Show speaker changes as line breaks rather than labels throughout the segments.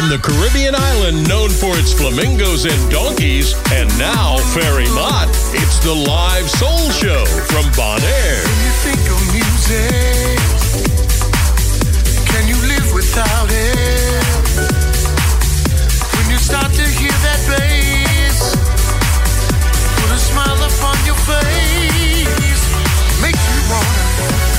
from the Caribbean island known for its flamingos and donkeys, and now Ferry Mott. It's the live soul show from Bonaire.
When you think of music, can you live without it? When you start to hear that bass, put a smile upon your face, make you wanna.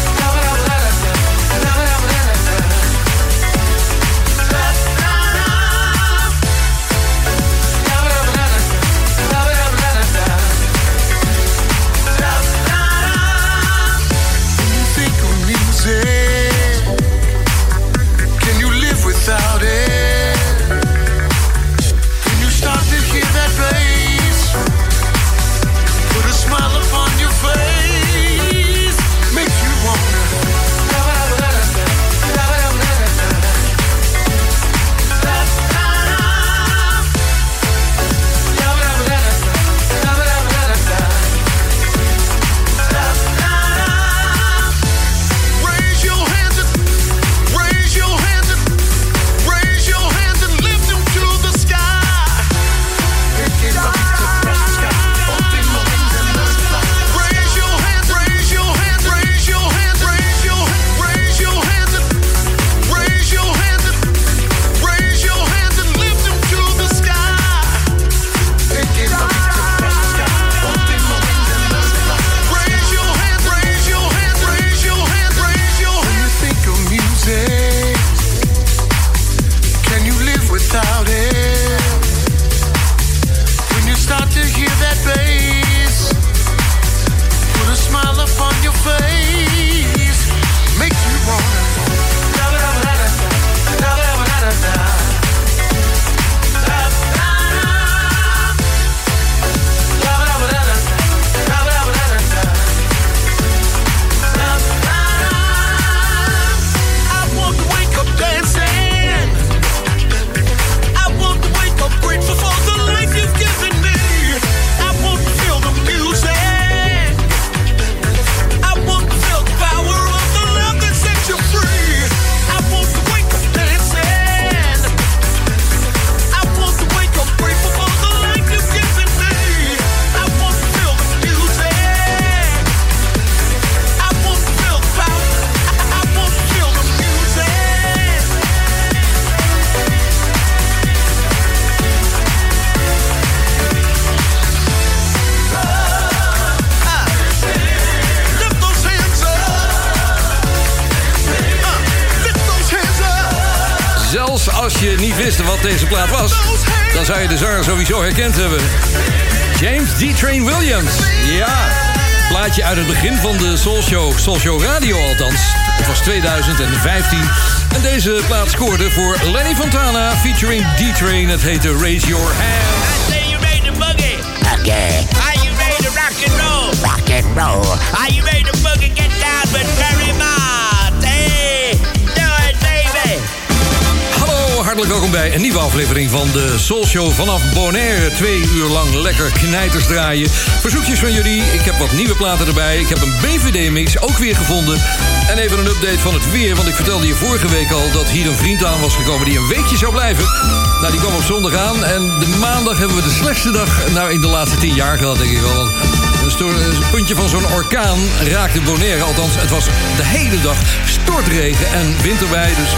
Sowieso herkend hebben. James D. Train Williams. Ja, plaatje uit het begin van de Soul Show, Soul Show Radio althans. Het was 2015. En deze plaat scoorde voor Lenny Fontana featuring D. Train. Het heette Raise Your Hand.
Say you ready to boogie?
Okay,
Are you ready to rock and roll?
rock and roll.
Are you ready to boogie? Get down with Barry
welkom bij een nieuwe aflevering van de Soul Show vanaf Bonaire. Twee uur lang lekker knijters draaien. Verzoekjes van jullie, ik heb wat nieuwe platen erbij. Ik heb een BVD-mix ook weer gevonden. En even een update van het weer, want ik vertelde je vorige week al... dat hier een vriend aan was gekomen die een weekje zou blijven. Nou, die kwam op zondag aan en de maandag hebben we de slechtste dag... nou, in de laatste tien jaar gehad, denk ik wel. Een, puntje van zo'n orkaan raakte Bonaire. Althans, het was de hele dag stortregen en winterbij. Dus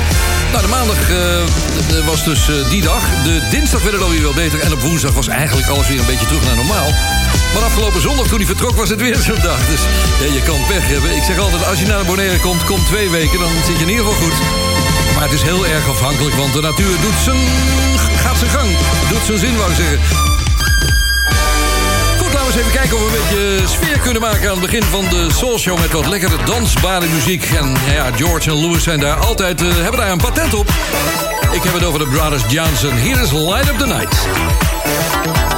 nou, de maandag eh, was dus eh, die dag. De dinsdag werd het alweer wel beter. En op woensdag was eigenlijk alles weer een beetje terug naar normaal. Maar afgelopen zondag toen hij vertrok was het weer zo'n dag. Dus ja, je kan pech hebben. Ik zeg altijd, als je naar Bonaire komt, kom twee weken. Dan zit je in ieder geval goed. Maar het is heel erg afhankelijk, want de natuur doet zijn, gaat zijn gang. Doet zijn zin, wou ik zeggen. Even kijken of we een beetje sfeer kunnen maken aan het begin van de Soul Show met wat lekkere dansbare muziek. En ja, George en Louis zijn daar altijd, eh, hebben daar een patent op. Ik heb het over de Brothers Johnson. Hier is Light Up The Night.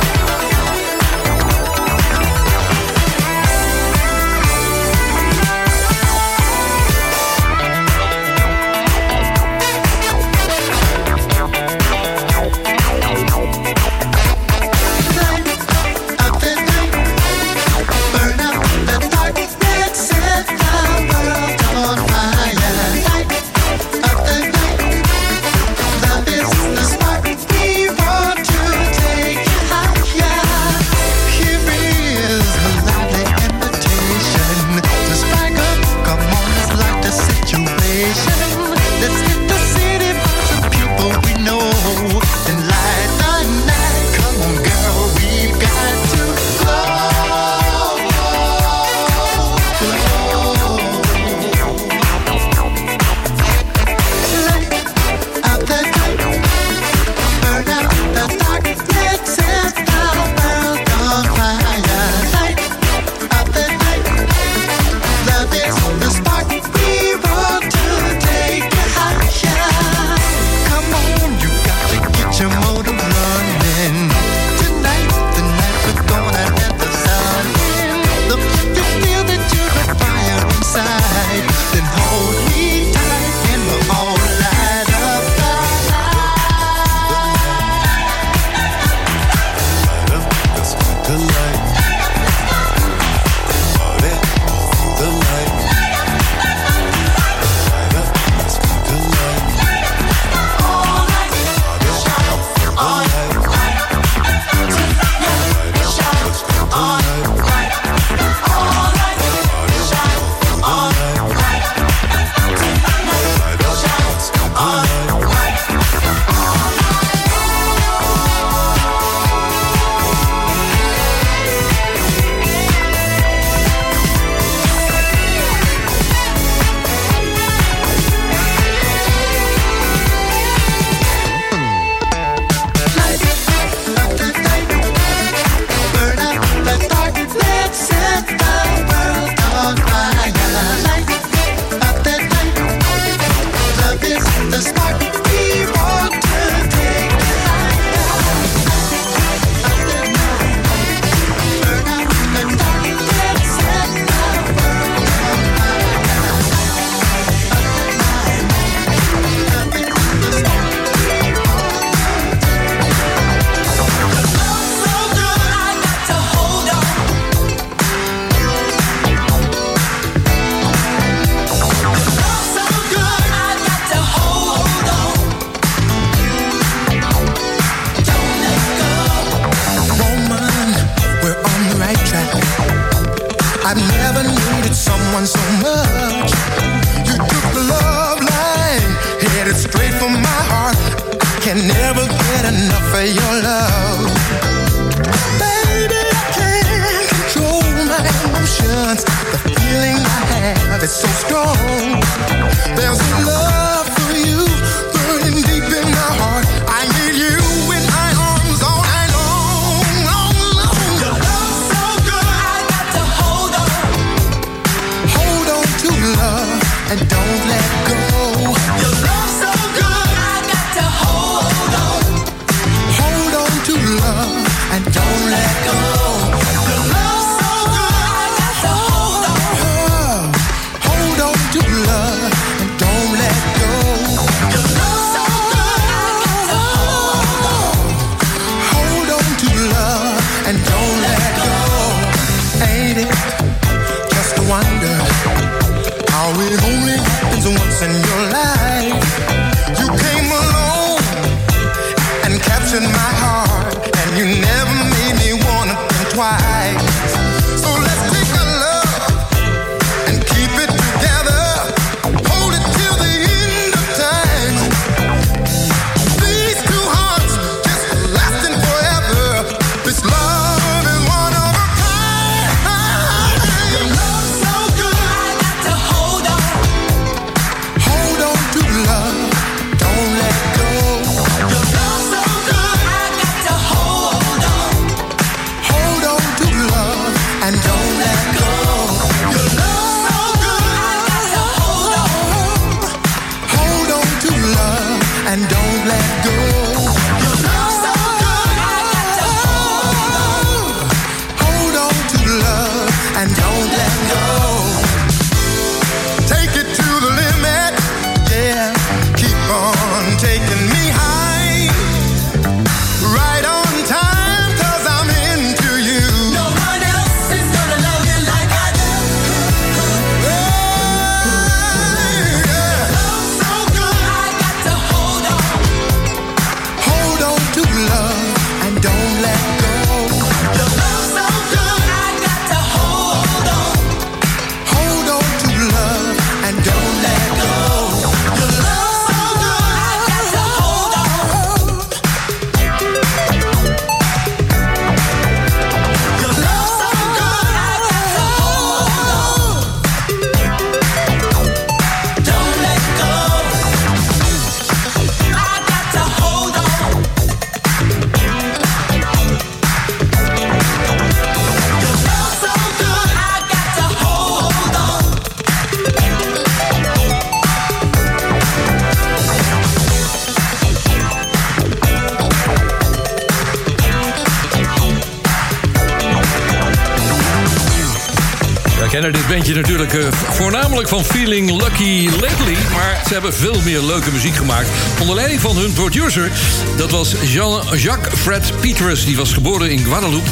Ze hebben veel meer leuke muziek gemaakt. Onder leiding van hun producer. Dat was Jean-Jacques Fred Petrus. Die was geboren in Guadeloupe.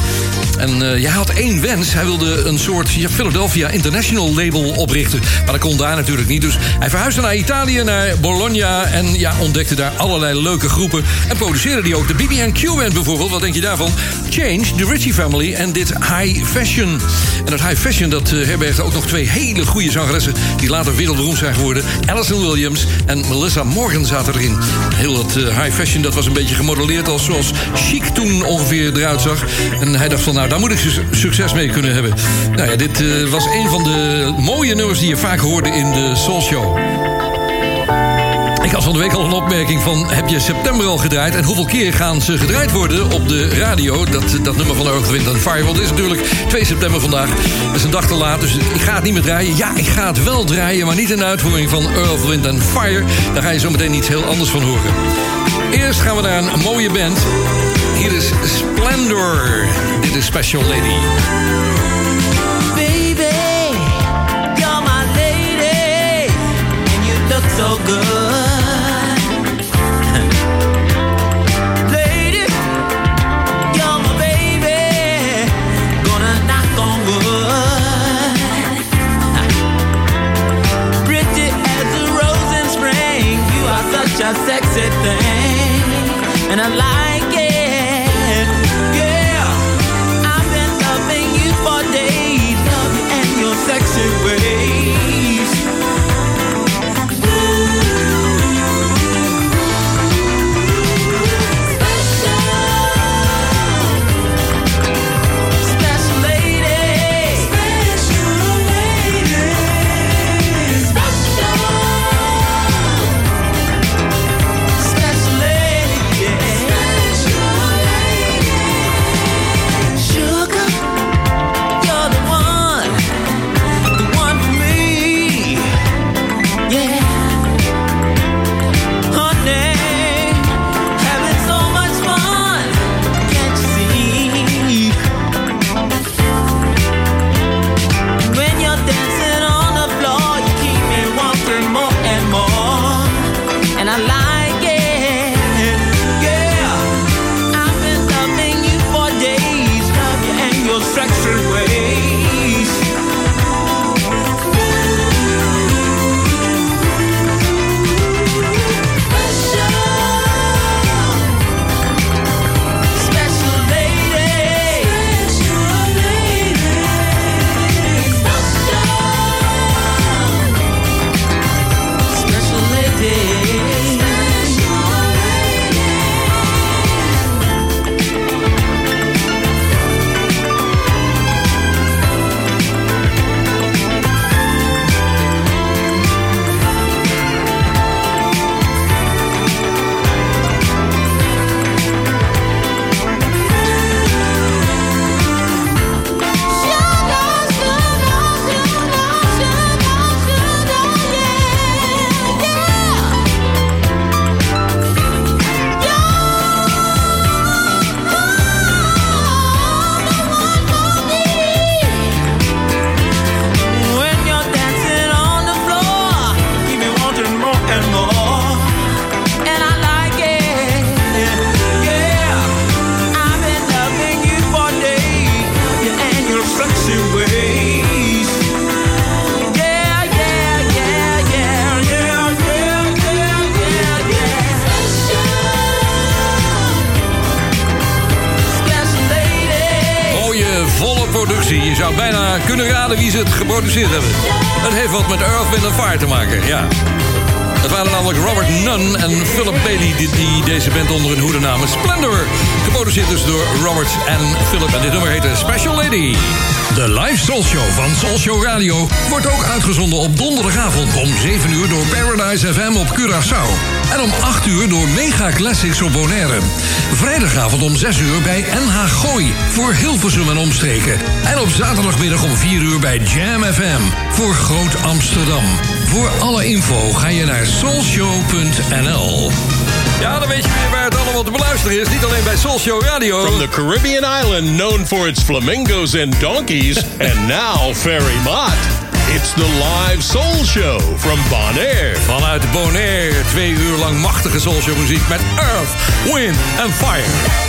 En eh, hij had één wens. Hij wilde een soort Philadelphia International label oprichten. Maar dat kon daar natuurlijk niet. Dus hij verhuisde naar Italië, naar Bologna. En ja, ontdekte daar allerlei leuke groepen. En produceerde die ook. De BB&Q band bijvoorbeeld. Wat denk je daarvan? Change, The Ritchie Family en dit High Fashion. En dat High Fashion, dat eh, herbergt ook nog twee hele goede zangeressen... die later wereldberoemd zijn geworden. Alison en Melissa Morgan zaten erin. Heel dat eh, High Fashion, dat was een beetje gemodelleerd... als zoals Chic toen ongeveer eruit zag. En hij dacht van, nou, daar moet ik su- succes mee kunnen hebben. Nou ja, dit eh, was een van de mooie nummers die je vaak hoorde in de Soul Show. Had van de week al een opmerking van... heb je september al gedraaid? En hoeveel keer gaan ze gedraaid worden op de radio? Dat, dat nummer van Earth, Wind Fire. Het is natuurlijk 2 september vandaag. Dat is een dag te laat, dus ik ga het niet meer draaien. Ja, ik ga het wel draaien, maar niet in de uitvoering van Earth, Wind Fire. Daar ga je zo meteen iets heel anders van horen. Eerst gaan we naar een mooie band. Hier is Splendor. Dit is Special Lady.
Baby, you're my lady, and you look so good. Are such a sexy thing, and I like
Je zou bijna kunnen raden wie ze het geproduceerd hebben. Het heeft wat met Earth, Wind Fire te maken, ja. Het waren namelijk Robert Nunn en Philip Bailey die, deze band onder hun hoede namen. Splendor. Geproduceerd dus door Robert en Philip. En dit nummer heette Special Lady. De live Soul Show van Soul Show Radio wordt ook uitgezonden op donderdagavond om 7 uur door Paradise FM op Curaçao. En om 8 uur door Mega Classics op Bonaire. Vrijdagavond om 6 uur bij NH Gooi voor Hilversum en omstreken. En op zaterdagmiddag om 4 uur bij Jam FM voor Groot Amsterdam. Voor alle info ga je naar soulshow.nl. Ja, dan weet je weer waar het allemaal te beluisteren is. Niet alleen bij Soul Show Radio.
From the Caribbean island known for its flamingos and donkeys, and now Ferry Mott. It's the live soul show from Bonaire.
Vanuit Bonaire, twee uur lang machtige soulshow muziek met Earth, Wind and Fire.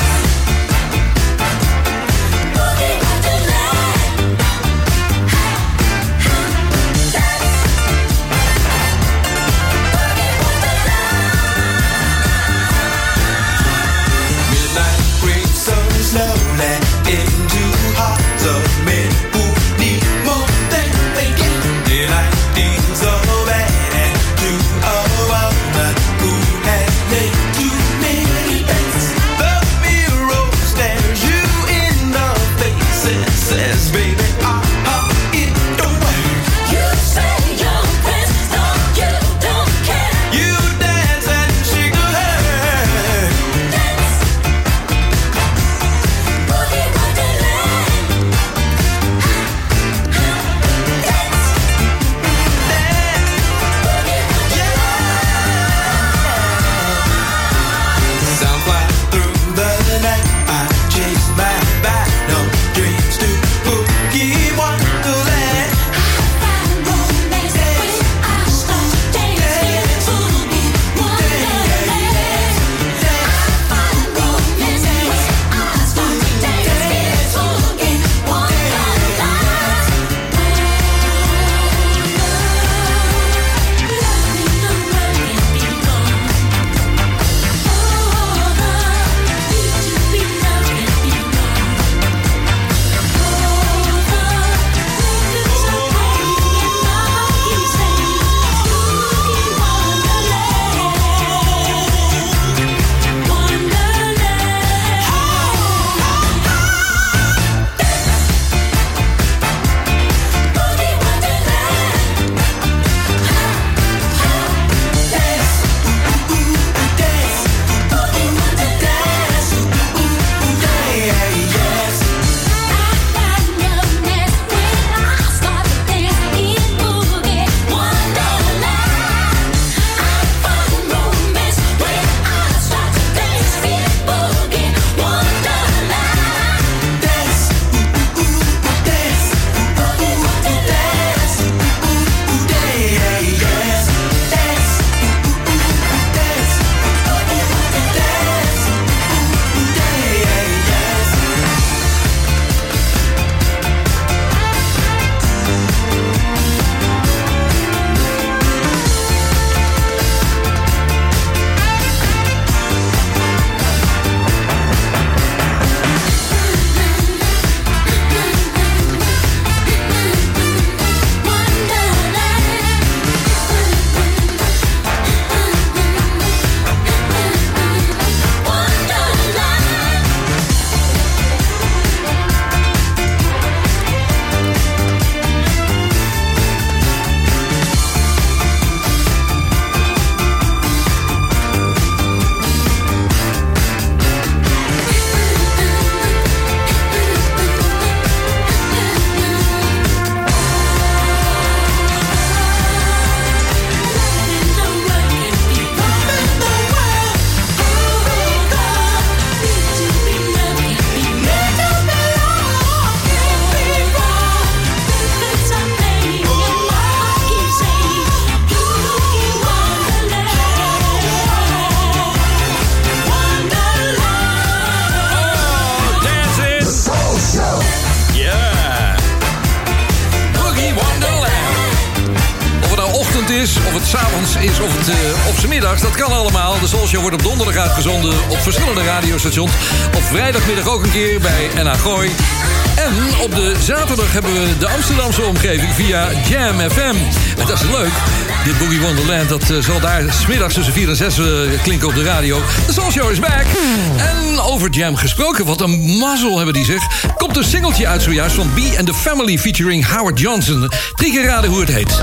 Vrijdagmiddag ook een keer bij NH Gooi.
En op de zaterdag hebben we de Amsterdamse omgeving via Jam FM. Dat is leuk. Dit Boogie Wonderland dat eh, zal daar smiddags tussen 4 en 6 eh, klinken op de radio. De Soul Show is back. En over Jam gesproken, wat een mazzel hebben die zeg. Komt een singeltje uit zojuist van B and the Family featuring Howard Johnson. Drie keer raden hoe het heet.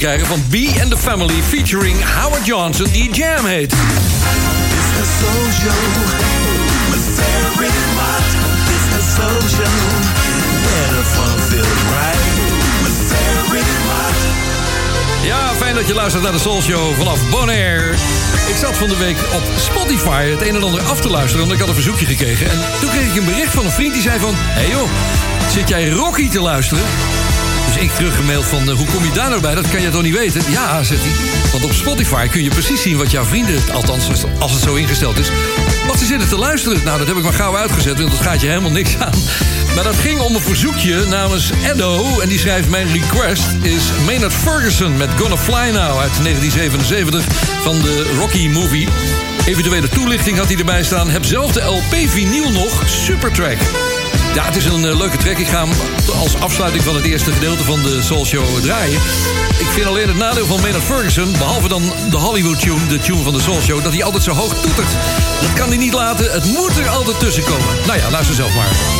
Krijgen van B and the Family featuring Howard Johnson die Jam heet. Ja, fijn dat je luistert naar de Soul Show vanaf Bonaire. Ik zat van de week op Spotify het een en ander af te luisteren... want ik had een verzoekje gekregen. En toen kreeg ik een bericht van een vriend die zei van... Hé hey joh, zit jij Rocky te luisteren? Ik teruggemaild van, eh, hoe kom je daar nou bij? Dat kan je toch niet weten? Ja, zegt hij. Want op Spotify kun je precies zien wat jouw vrienden... althans, als- als het zo ingesteld is... wat ze zitten te luisteren. Nou, dat heb ik maar gauw uitgezet, want dat gaat je helemaal niks aan. Maar dat ging om een verzoekje namens Edo. En die schrijft, mijn request is Maynard Ferguson... met Gonna Fly Now uit 1977 van de Rocky Movie. Eventuele toelichting had hij erbij staan. Heb zelf de LP vinyl nog. Supertrack. Ja, het is een eh, leuke track. Ik ga hem als afsluiting van het eerste gedeelte van de Soul Show draaien. Ik vind alleen het nadeel van Maynard Ferguson... behalve dan de Hollywood tune, de tune van de Soul Show... dat hij altijd zo hoog toetert. Dat kan hij niet laten. Het moet er altijd tussen komen. Nou ja, luister zelf maar.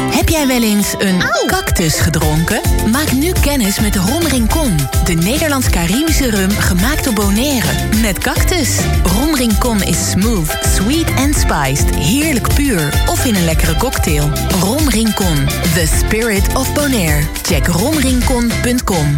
Heb jij wel eens een cactus gedronken? Maak nu kennis met Ron Rincon, de Nederlands-Caribische rum gemaakt door Bonaire. Met cactus. Ron Rincon is smooth, sweet en spiced, heerlijk puur of in een lekkere cocktail. Ron Rincon, the spirit of Bonaire. Check ronrincon.com.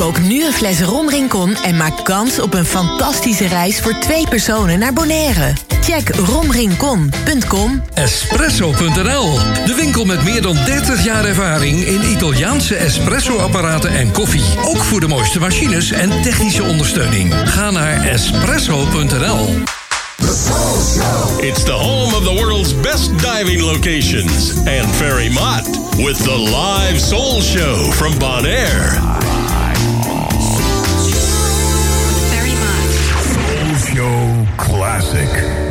Kook nu een fles Ron Rincon en maak kans op een fantastische reis voor twee personen naar Bonaire. Check romrincon.com.
Espresso.nl, de winkel met meer dan 30 jaar ervaring in Italiaanse espresso-apparaten en koffie. Ook voor de mooiste machines en technische ondersteuning. Ga naar espresso.nl.
It's the home of the world's best diving locations and Ferry Mott with the live soul show from Bonaire.
music.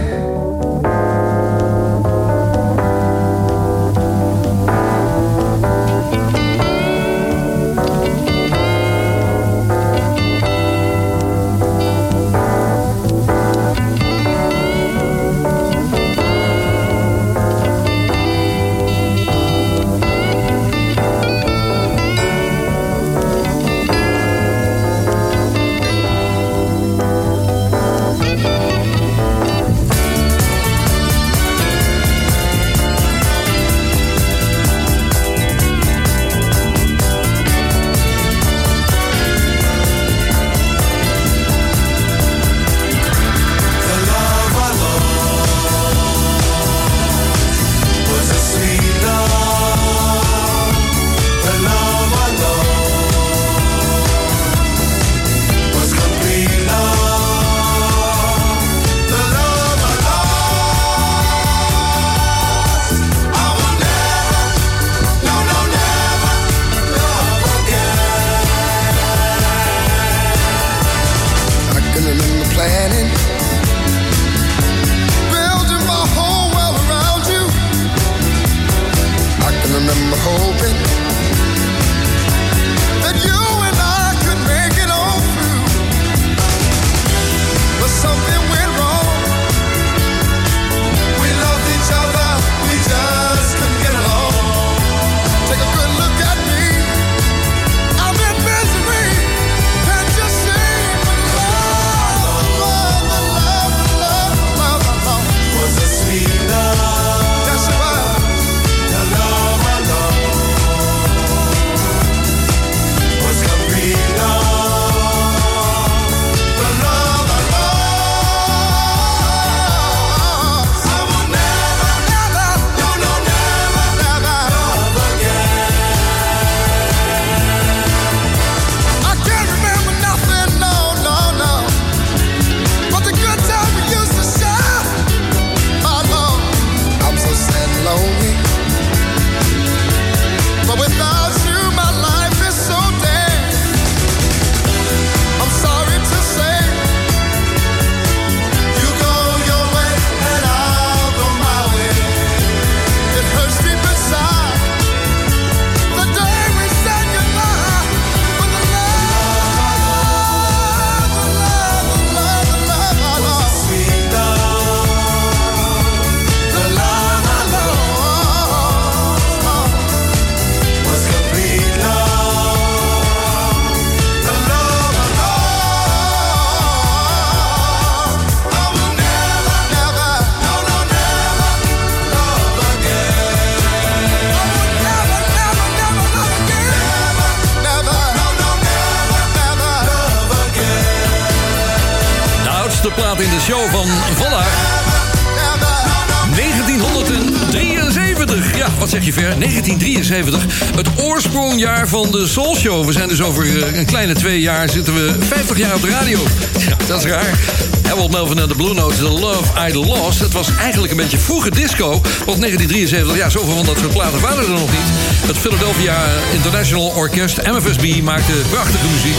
De Soul Show. We zijn dus over eh, een kleine twee jaar zitten we 50 jaar op de radio. Ja, dat is raar. Harold Melvin en de Blue Notes, The Love I Lost. Het was eigenlijk een beetje vroege disco. Want 1973, ja, zoveel van dat soort platen waren er nog niet. Het Philadelphia International Orchest, MFSB, maakte prachtige muziek.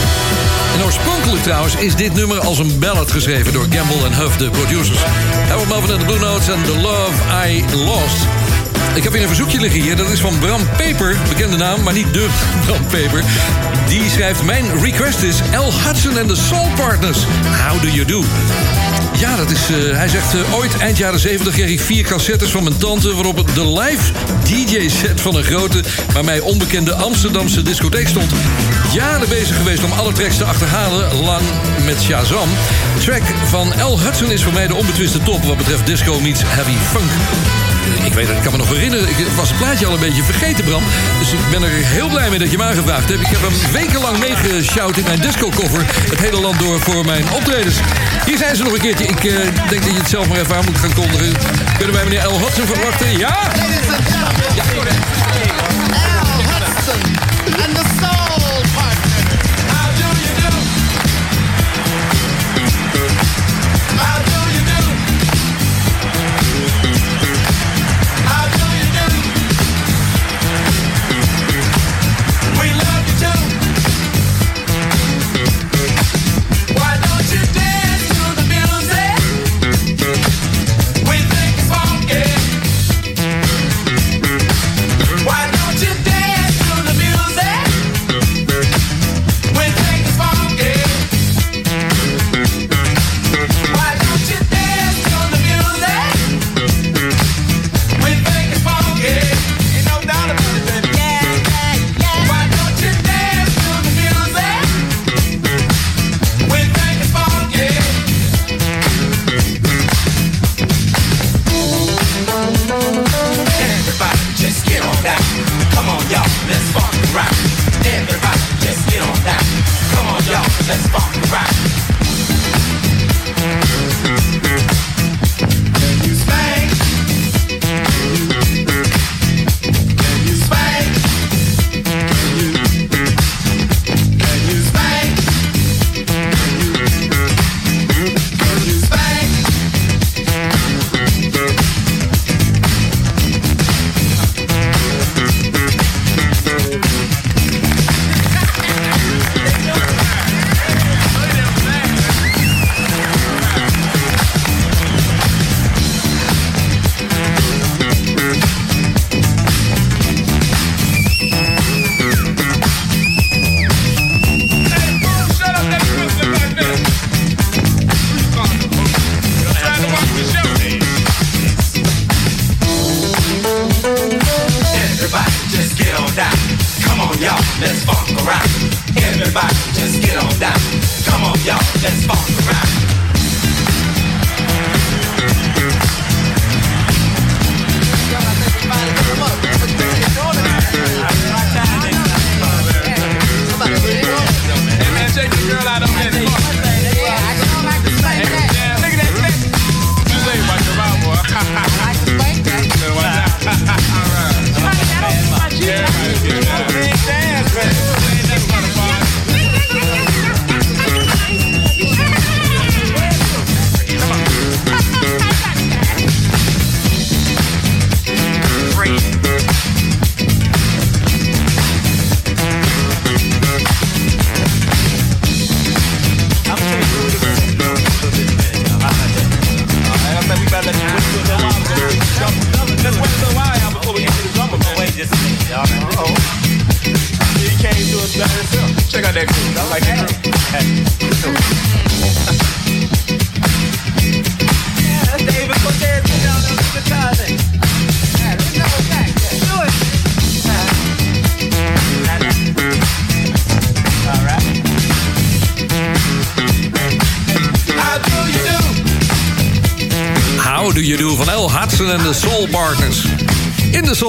En oorspronkelijk trouwens is dit nummer als een ballad geschreven door Gamble en Huff, de producers. Harold Melvin en de Blue Notes en The Love I Lost. Ik heb weer een verzoekje liggen hier. Dat is van Bram Paper. Bekende naam, maar niet de Bram Paper. Die schrijft... Mijn request is L. Hudson en de Soul Partners. How do you do? Ja, dat is... eh, hij zegt... eh, ooit eind jaren 70 kreeg ik vier cassettes van mijn tante... waarop het de live DJ-set van een grote... maar mij onbekende Amsterdamse discotheek stond. Jaren bezig geweest om alle tracks te achterhalen. Lang met Shazam. Track van L. Hudson is voor mij de onbetwiste top... wat betreft disco meets heavy funk. Ik weet het, ik kan me nog herinneren. Ik was het plaatje al een beetje vergeten, Bram. Dus ik ben er heel blij mee dat je me aangevraagd hebt. Ik heb hem wekenlang meegeshout in mijn disco-koffer. Het hele land door voor mijn optredens. Hier zijn ze nog een keertje. Ik eh, denk dat je het zelf maar even aan moet gaan kondigen. Kunnen wij meneer L. Hudson verwachten? Ja? Ja.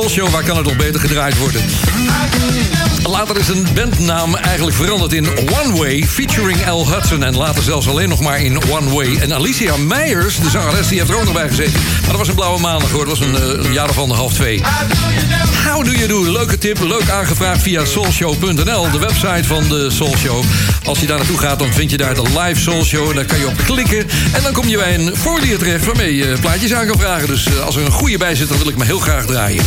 Soul
Show, waar kan het nog beter gedraaid worden? Later is een bandnaam eigenlijk veranderd in One Way, featuring L. Hudson. En later zelfs alleen nog maar in One Way. En Alicia Meijers, de zangeres, die heeft er ook nog bij gezeten. Maar dat was een blauwe maandag hoor, dat was een, eh, een jaar of anderhalf, twee.
How do you do?
Leuke tip, leuk aangevraagd via soulshow.nl, de website van de Soul Show. Als je daar naartoe gaat, dan vind je daar de live Soul Show. En daar kan je op klikken. En dan kom je bij een formulier terecht waarmee je plaatjes aan kan vragen. Dus eh, als er een goede bij zit, dan wil ik me heel graag draaien.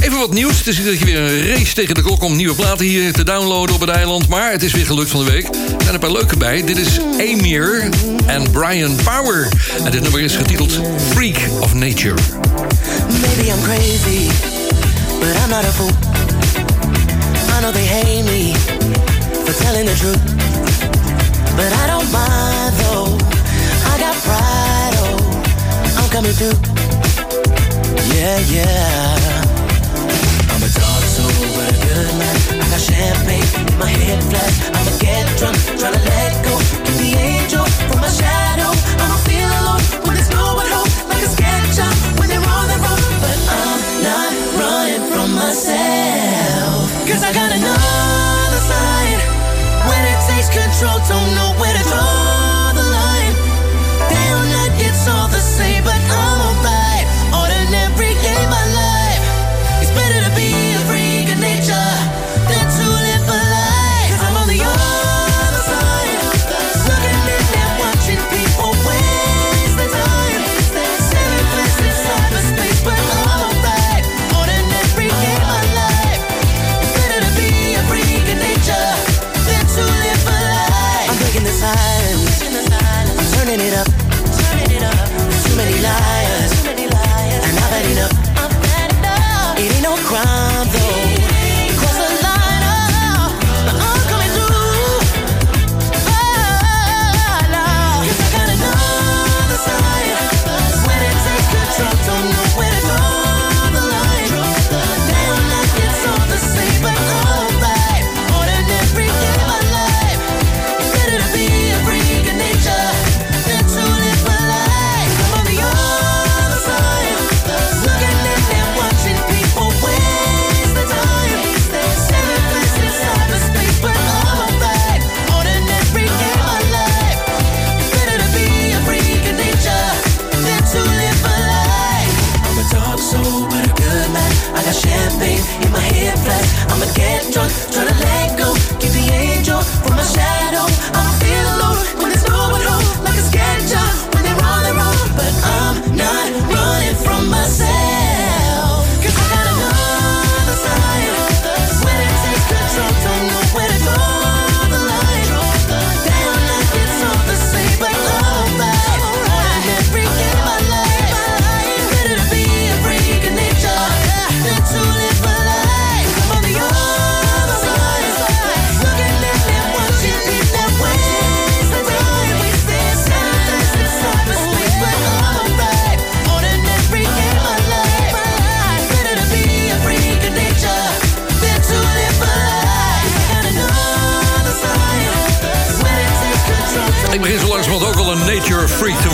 Even wat nieuws. Het is iedere keer weer een race tegen de klok om nieuwe platen hier te downloaden op het eiland. Maar het is weer gelukt van de week. Er zijn een paar leuke bij. Dit is Amir en Brian Power. En dit nummer is getiteld Freak of Nature.
Maybe I'm crazy, but I'm not a fool. I know they hate me for telling the truth. But I don't mind though. I got pride, oh, I'm coming through. Yeah, yeah. I'm a good man. I got champagne in my head flat. I'ma get drunk, tryna let go. Keep the angel from my shadow. I'ma feel alone when there's no one home. Like a sketch up when they're on the road. But I'm not running from myself. Cause I got another side. When it takes control, don't know where to draw the line. Damn, that it's all the same, but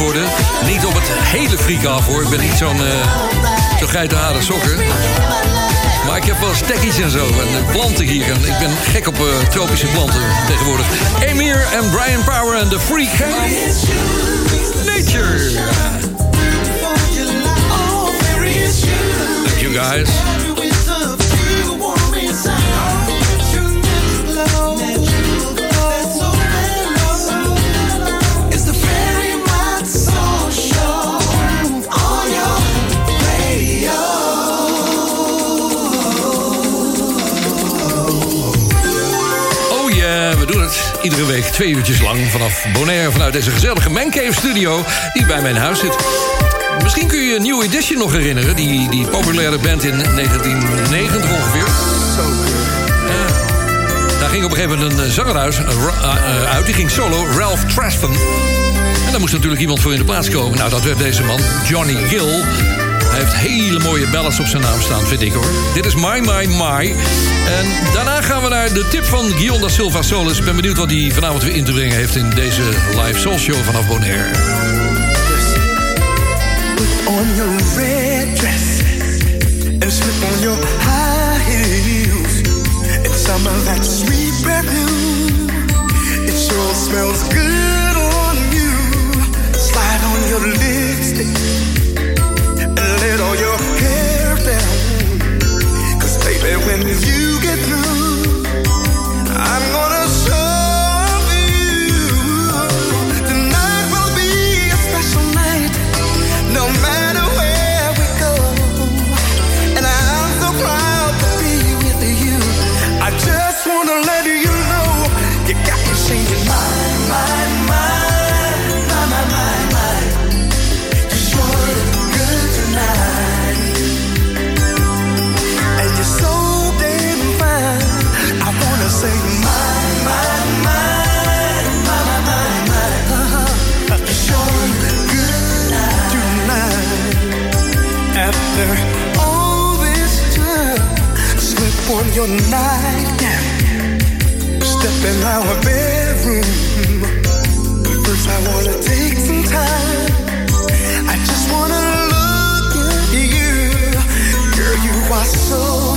worden. Niet op het hele freak af hoor. Ik ben niet zo'n uh, zo geitenharen sokken. Maar ik heb wel stekkies en zo. En eh, planten hier. En ik ben gek op eh, tropische planten tegenwoordig. Emir en Brian Power en The Freak. Nature. Thank you guys. Iedere week twee uurtjes lang vanaf Bonaire... vanuit deze gezellige Mancave studio die bij mijn huis zit. Misschien kun je New Edition nog herinneren. Die, die populaire band in 1990 ongeveer. Ja. Daar ging op een gegeven moment een eh, zanger uit, eh, eh, uit. Die ging solo, Ralph Traston. En daar moest natuurlijk iemand voor in de plaats komen. Nou, dat werd deze man, Johnny Gill. Hij heeft hele mooie ballads op zijn naam staan, vind ik hoor. Dit is My My My. En daarna gaan we naar de tip van Guillaume Silva Solis. Ik ben benieuwd wat hij vanavond weer in te brengen heeft... in deze live soul show vanaf Bonaire.
on your red dress and slip on your high heels and some of that sweet perfume. It sure smells good on you. Slide on your lipstick all your hair down. Cause baby, when you get through after all this time, slip on your nightgown, step in our bedroom. But first, I wanna take some time. I just wanna look at you, girl. You are so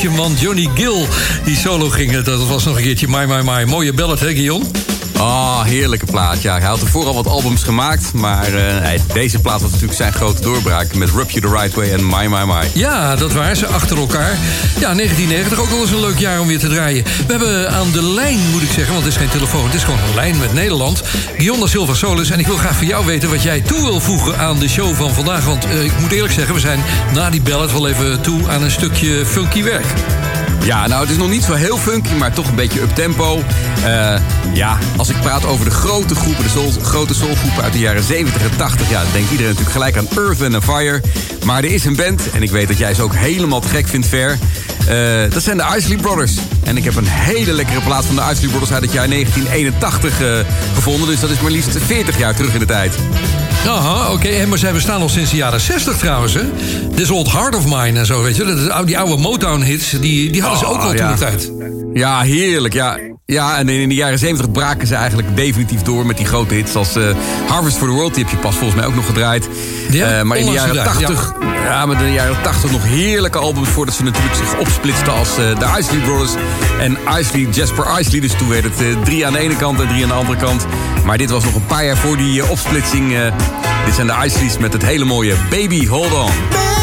edition van Johnny Gill die solo ging. Dat was nog een keertje My My My. Mooie ballad hè Guillaume?
Ah, heerlijke plaat. Ja, hij had ervoor al wat albums gemaakt. Maar eh, deze plaat was natuurlijk zijn grote doorbraak. Met Rub You The Right Way en My My My.
Ja, dat waren ze achter elkaar. Ja, 1990 ook wel eens een leuk jaar om weer te draaien. We hebben aan de lijn, moet ik zeggen, want het is geen telefoon. Het is gewoon een lijn met Nederland. Guillaume Silva Solis. En ik wil graag van jou weten wat jij toe wil voegen aan de show van vandaag. Want eh, ik moet eerlijk zeggen, we zijn na die ballad wel even toe aan een stukje funky werk.
Ja, nou, het is nog niet zo heel funky, maar toch een beetje up-tempo. Eh, ja, als ik praat over de grote groepen, de soul, grote soulgroepen uit de jaren 70 en 80... ja, dan denkt iedereen natuurlijk gelijk aan Earth and Fire. Maar er is een band, en ik weet dat jij ze ook helemaal te gek vindt, Ver. Eh, dat zijn de Isley Brothers. En ik heb een hele lekkere plaat van de Isley Brothers uit het jaar 1981 eh, gevonden. Dus dat is maar liefst 40 jaar terug in de tijd.
Aha, oké. En Maar zij bestaan al sinds de jaren 60 trouwens, hè? This Old Heart of Mine en zo, weet je. Dat is- Die oude Motown-hits, die, die hadden ze ook al
Oh,
toen de tijd.
Ja, heerlijk. Ja. Ja, en in de jaren 70 braken ze eigenlijk definitief door met die grote hits als eh, Harvest for the World. Die heb je pas volgens mij ook nog gedraaid.
Ja,
Eh, maar in de jaren
gedraaid,
80, ja. maar in de jaren 80 nog heerlijke albums voordat ze natuurlijk zich opsplitsten als eh, de Isley Brothers en Isley, Jasper Isley. Dus toen werd het drie aan de ene kant en drie aan de andere kant. Maar dit was nog een paar jaar voor die opsplitsing. dit zijn de Isleys met het hele mooie Baby Hold On.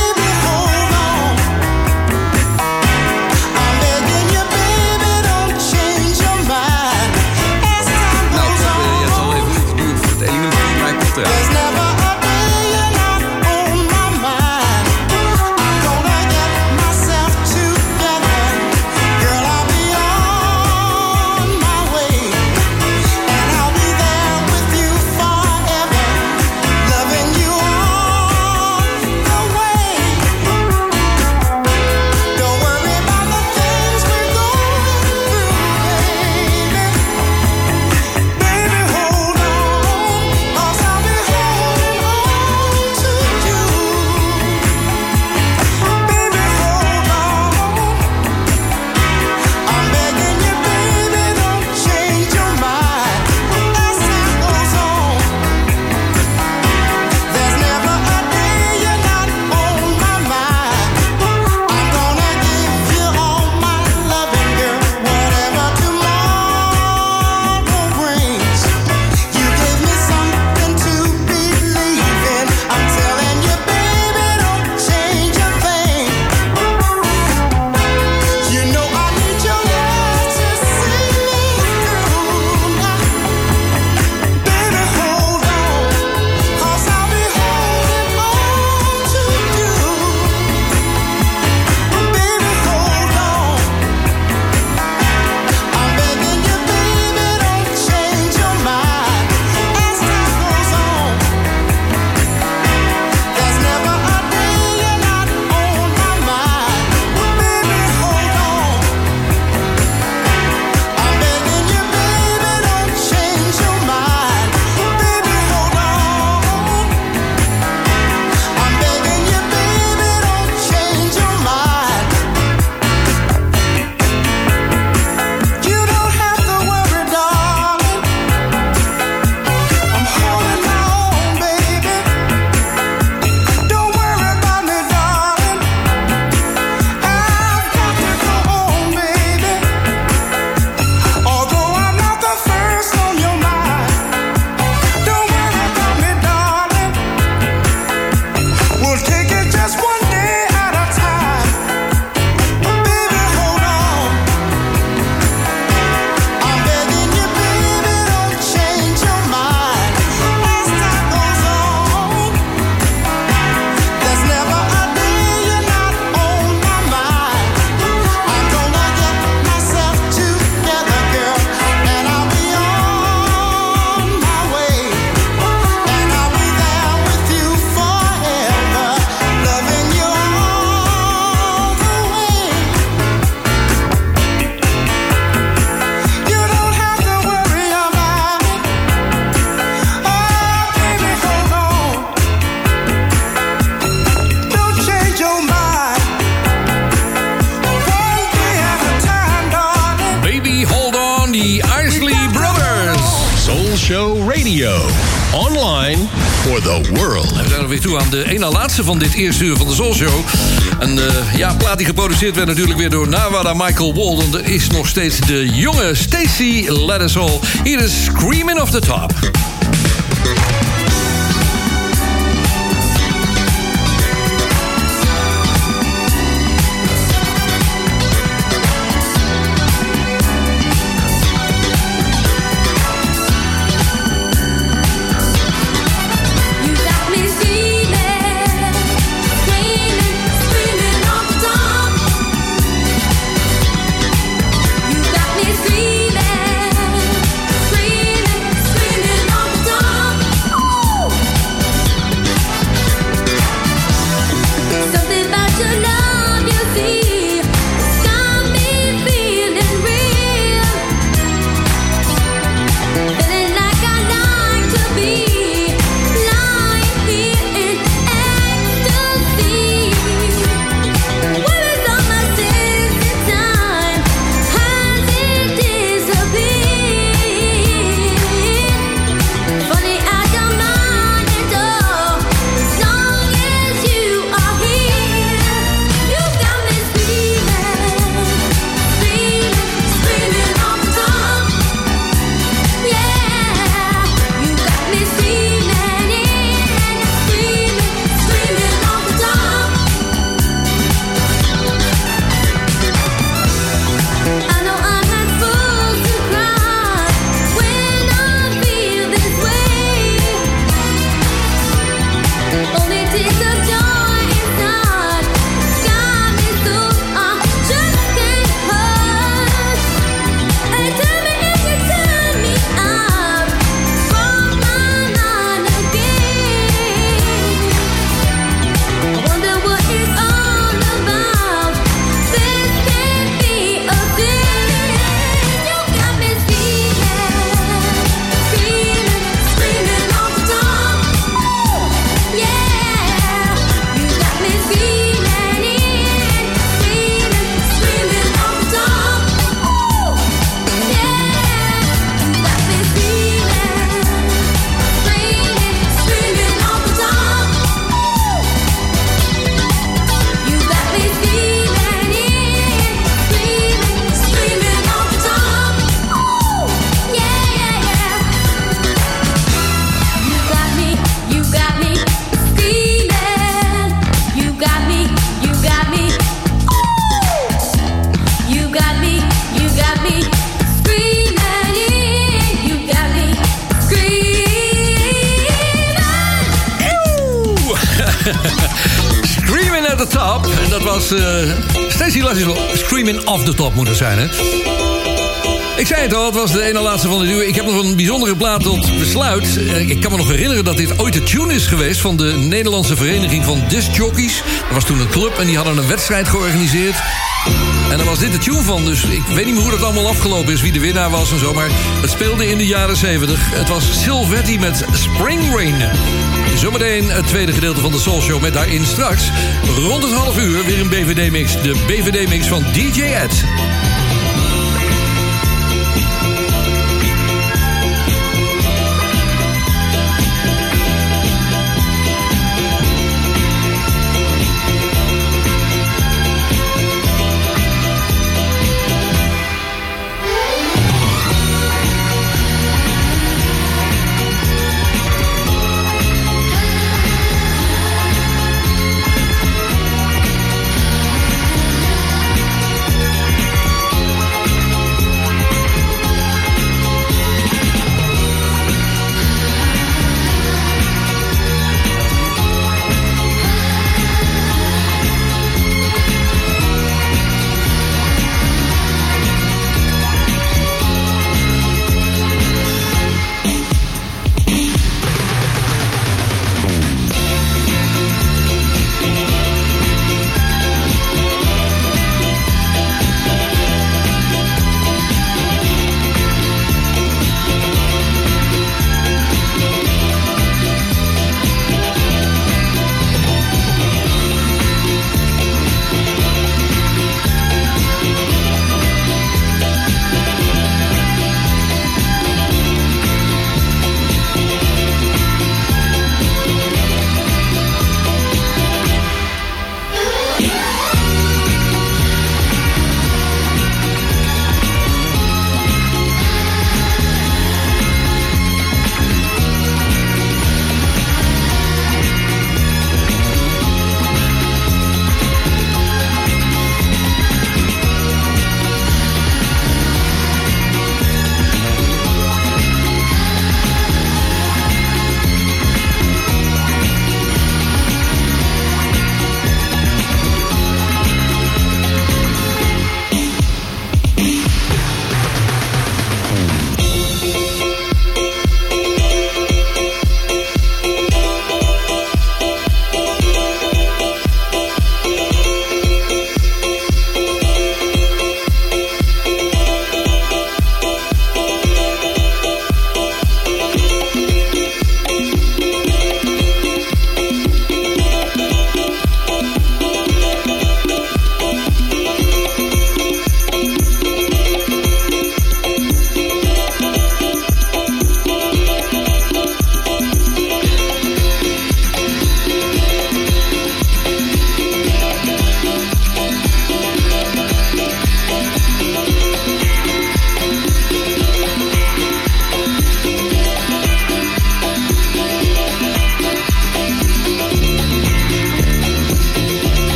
van
dit eerste uur van de Soul Show. Een eh, ja, plaat die geproduceerd werd natuurlijk weer door Nawada Michael Walden. Er is nog steeds de jonge Stacy
Let Us All. Is Screaming of
the Top. toen een club en die hadden een wedstrijd georganiseerd. En daar was dit de tune van, dus ik weet niet meer hoe dat allemaal afgelopen is... wie de winnaar was en zo, maar het speelde in de jaren 70. Het was Silvetti met Spring Rain. Zometeen het tweede gedeelte van de Soul Show met daarin straks... rond het half uur weer een BVD-mix. De BVD-mix van DJ Ed.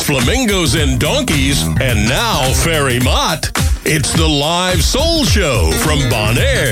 Flamingos and donkeys, and now Ferry Mott, it's the live soul show from Bonaire.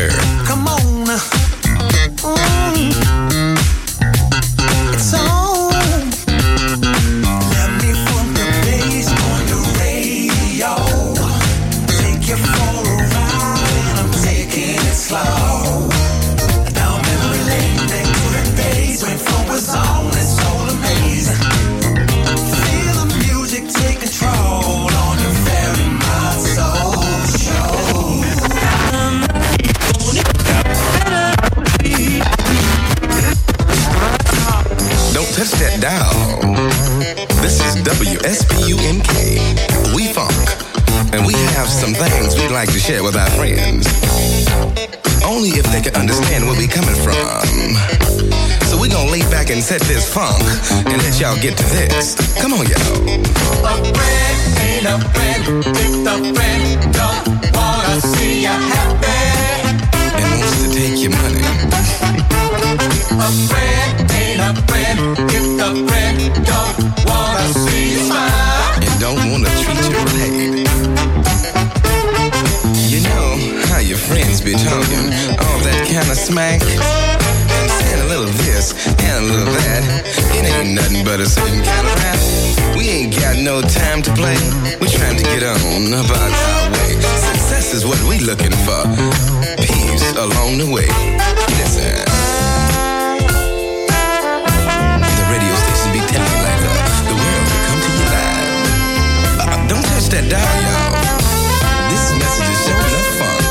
Along the way. Listen. That dial, y'all. This message is showing funk.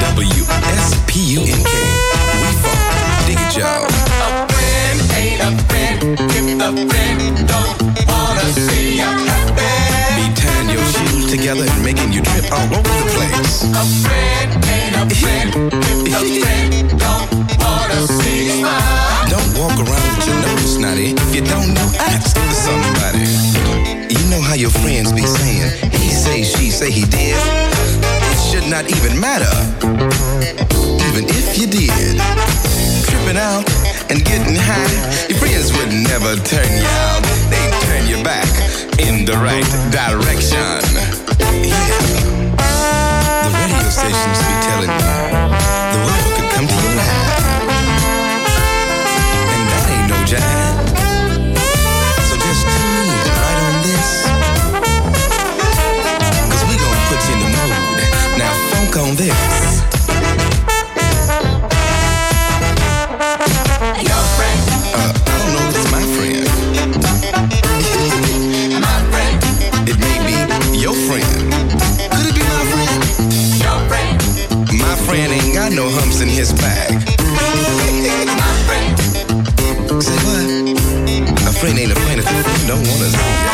W-S-P-U-N-K. We funk. Dig it, y'all.
A friend ain't a friend if the friend don't wanna see you happy.
Be tying your shoes together and making you trip all over the place.
A friend ain't a friend if the friend don't wanna see you smile.
Don't walk around with your nose snotty. If you don't know, ask somebody. You know how your friends be saying, he say, she say, he did. It should not even matter. Even if you did. Tripping out and getting high, your friends would never turn you out. They turn you back in the right direction. Yeah. The radio stations be telling you his bag.
my friend.
Say what? A friend ain't a friend if a friend don't wanna see ya.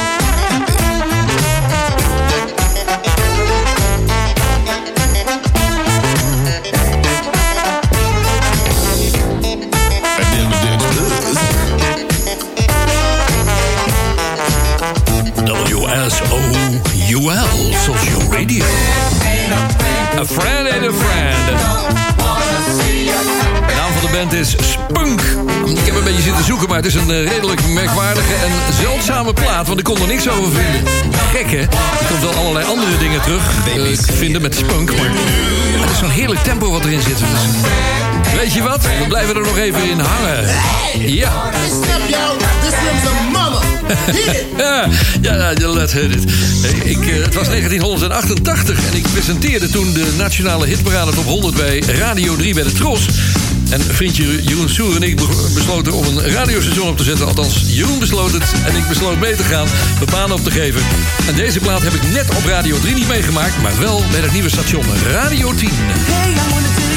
WSOUL Social Radio. A friend and a friend. Band is Spunk. Ik heb een beetje zitten zoeken, maar het is een eh, redelijk merkwaardige en zeldzame plaat. Want ik kon er niks over vinden. Gek hè? Je komt wel allerlei andere dingen terug eh, vinden met Spunk. Maar het is zo'n heerlijk tempo wat erin zit. Dus, weet je wat? We blijven er nog even in hangen. Ja. ja, ja, ja, let's hit it. Eh, Ik, eh, het was 1988 en ik presenteerde toen de nationale hitparade top 100 bij Radio 3 bij de Tros. En vriendje Jeroen Soer en ik be- besloten om een radiostation op te zetten. Althans, Jeroen besloot het en ik besloot mee te gaan, de op te geven. En deze plaat heb ik net op Radio 3 niet meegemaakt, maar wel bij het nieuwe station Radio 10.
Hey,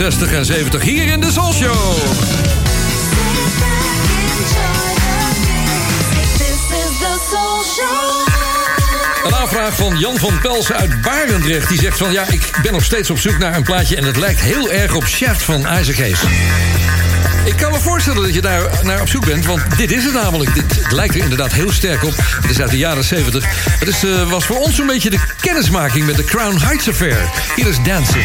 60 en 70 hier in de Soul Show. Een aanvraag van Jan van Pelsen uit Barendrecht. Die zegt van ja, ik ben nog steeds op zoek naar een plaatje... en het lijkt heel erg op Chef van Isaac Hayes. Ik kan me voorstellen dat je daar naar op zoek bent, want dit is het namelijk. Dit lijkt er inderdaad heel sterk op. Het is uit de jaren 70. Het is, eh, was voor ons een beetje de kennismaking met de Crown Heights Affair. Hier is Dancing.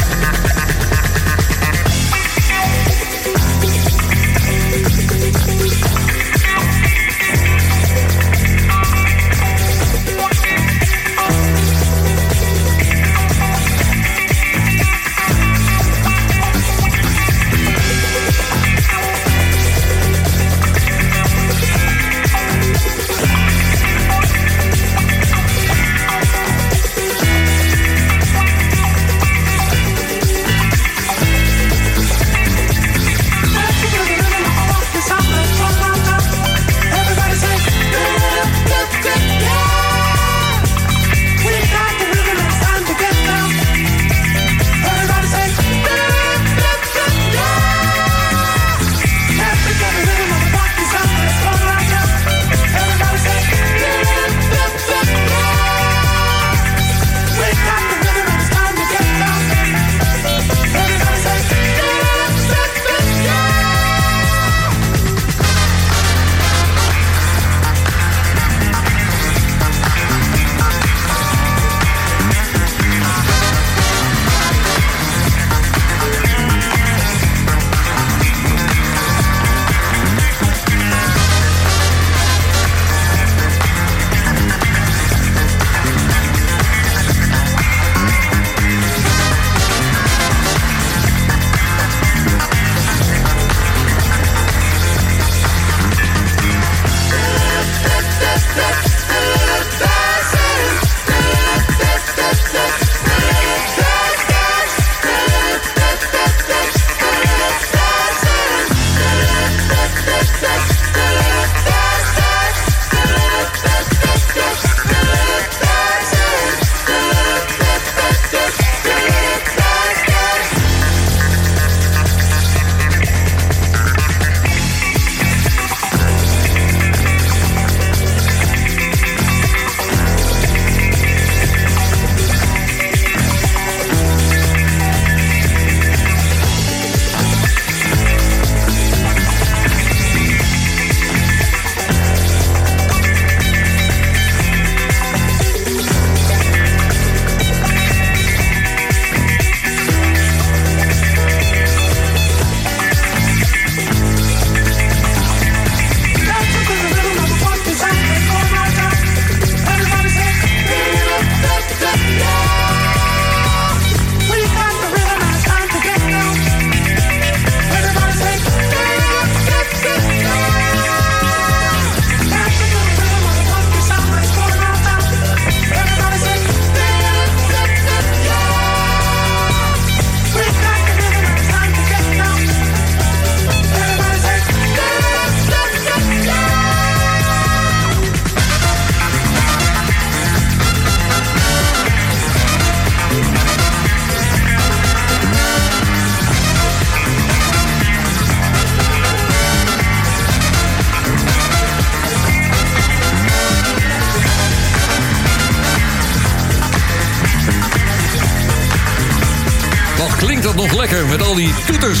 al die toeters.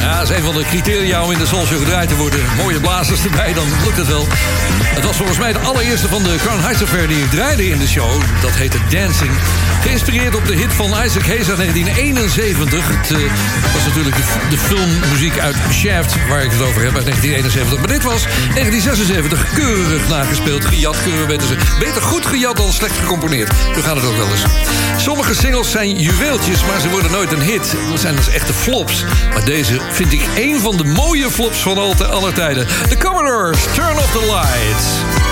Ja, is een van de criteria om in de Soulshow gedraaid te worden. Mooie blazers erbij, dan lukt het wel. Het was volgens mij de allereerste van de Crown Heights Affair die draaide in de show. Dat heette Dancing. Geïnspireerd op de hit van Isaac Hayes uit 1971. Het eh, was natuurlijk de, filmmuziek uit Shaft, waar ik het over heb, uit 1971. Maar dit was 1976 keurig nagespeeld. Gejat, keurig beter, beter goed gejat dan slecht gecomponeerd. Zo gaat het ook wel eens. Sommige singles zijn juweeltjes, maar ze worden nooit een hit. Dat zijn dus echte flops. Maar deze vind ik één van de mooie flops van al te- aller tijden. The Commodores, Turn Off the Lights. Peace.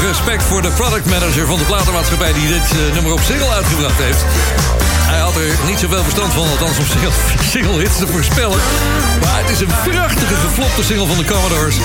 Respect voor de product manager van de platenmaatschappij die dit eh, nummer op single uitgebracht heeft. Hij had er niet zoveel verstand van, althans om single, single hits te voorspellen. Maar het is een prachtige geflopte single van de Commodores.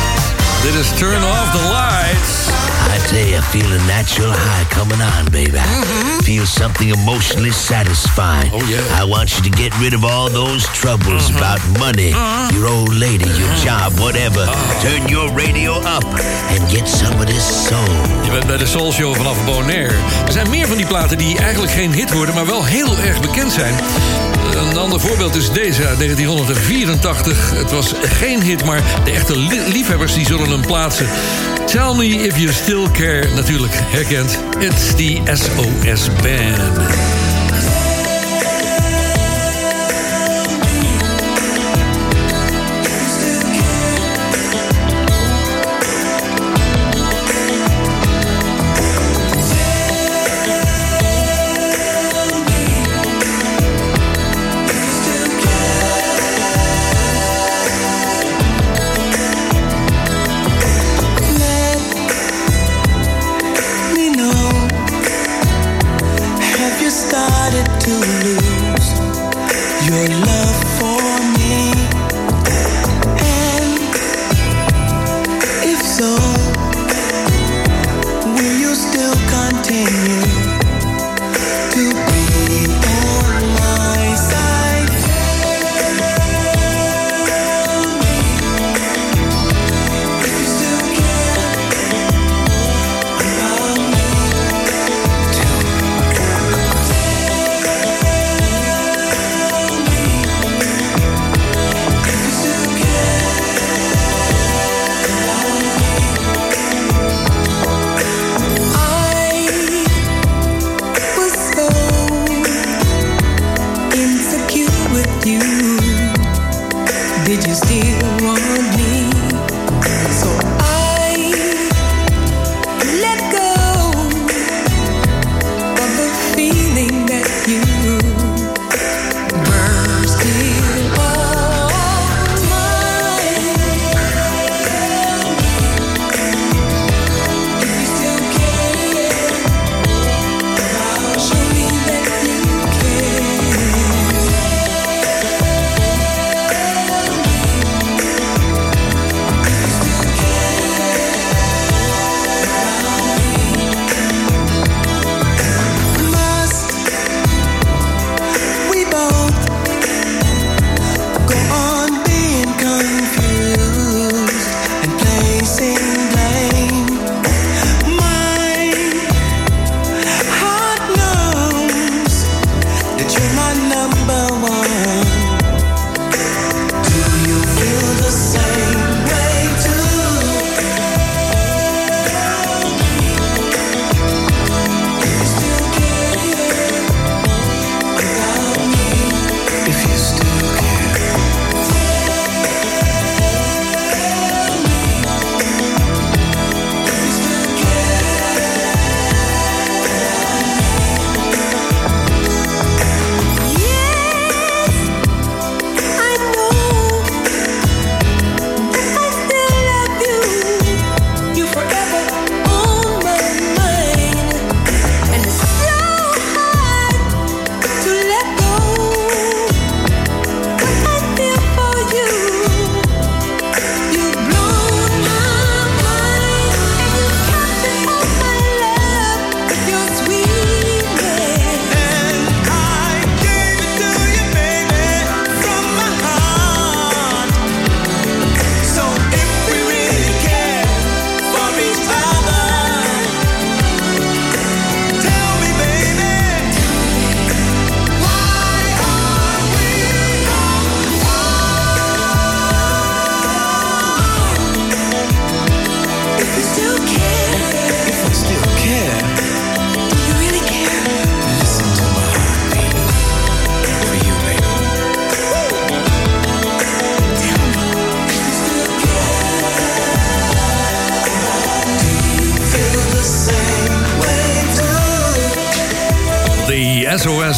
Dit is Turn Off the Lights.
I tell you, I feel a natural high coming on, baby. Mm-hmm. Feel something emotionally satisfying. Oh, yeah. I want you to get rid of all those troubles mm-hmm. about money, uh-huh. your old lady, your mm-hmm. job, whatever. Uh-huh. Turn your radio up and get some of this soul.
Je bent bij de Soul Show vanaf Bonaire. Er zijn meer van die platen die eigenlijk geen hit worden, maar wel heel erg bekend zijn. Een ander voorbeeld is deze uit 1984. Het was geen hit, maar de echte li- liefhebbers die zullen hem plaatsen. Tell me if you still care, natuurlijk herkend. It's the SOS Band.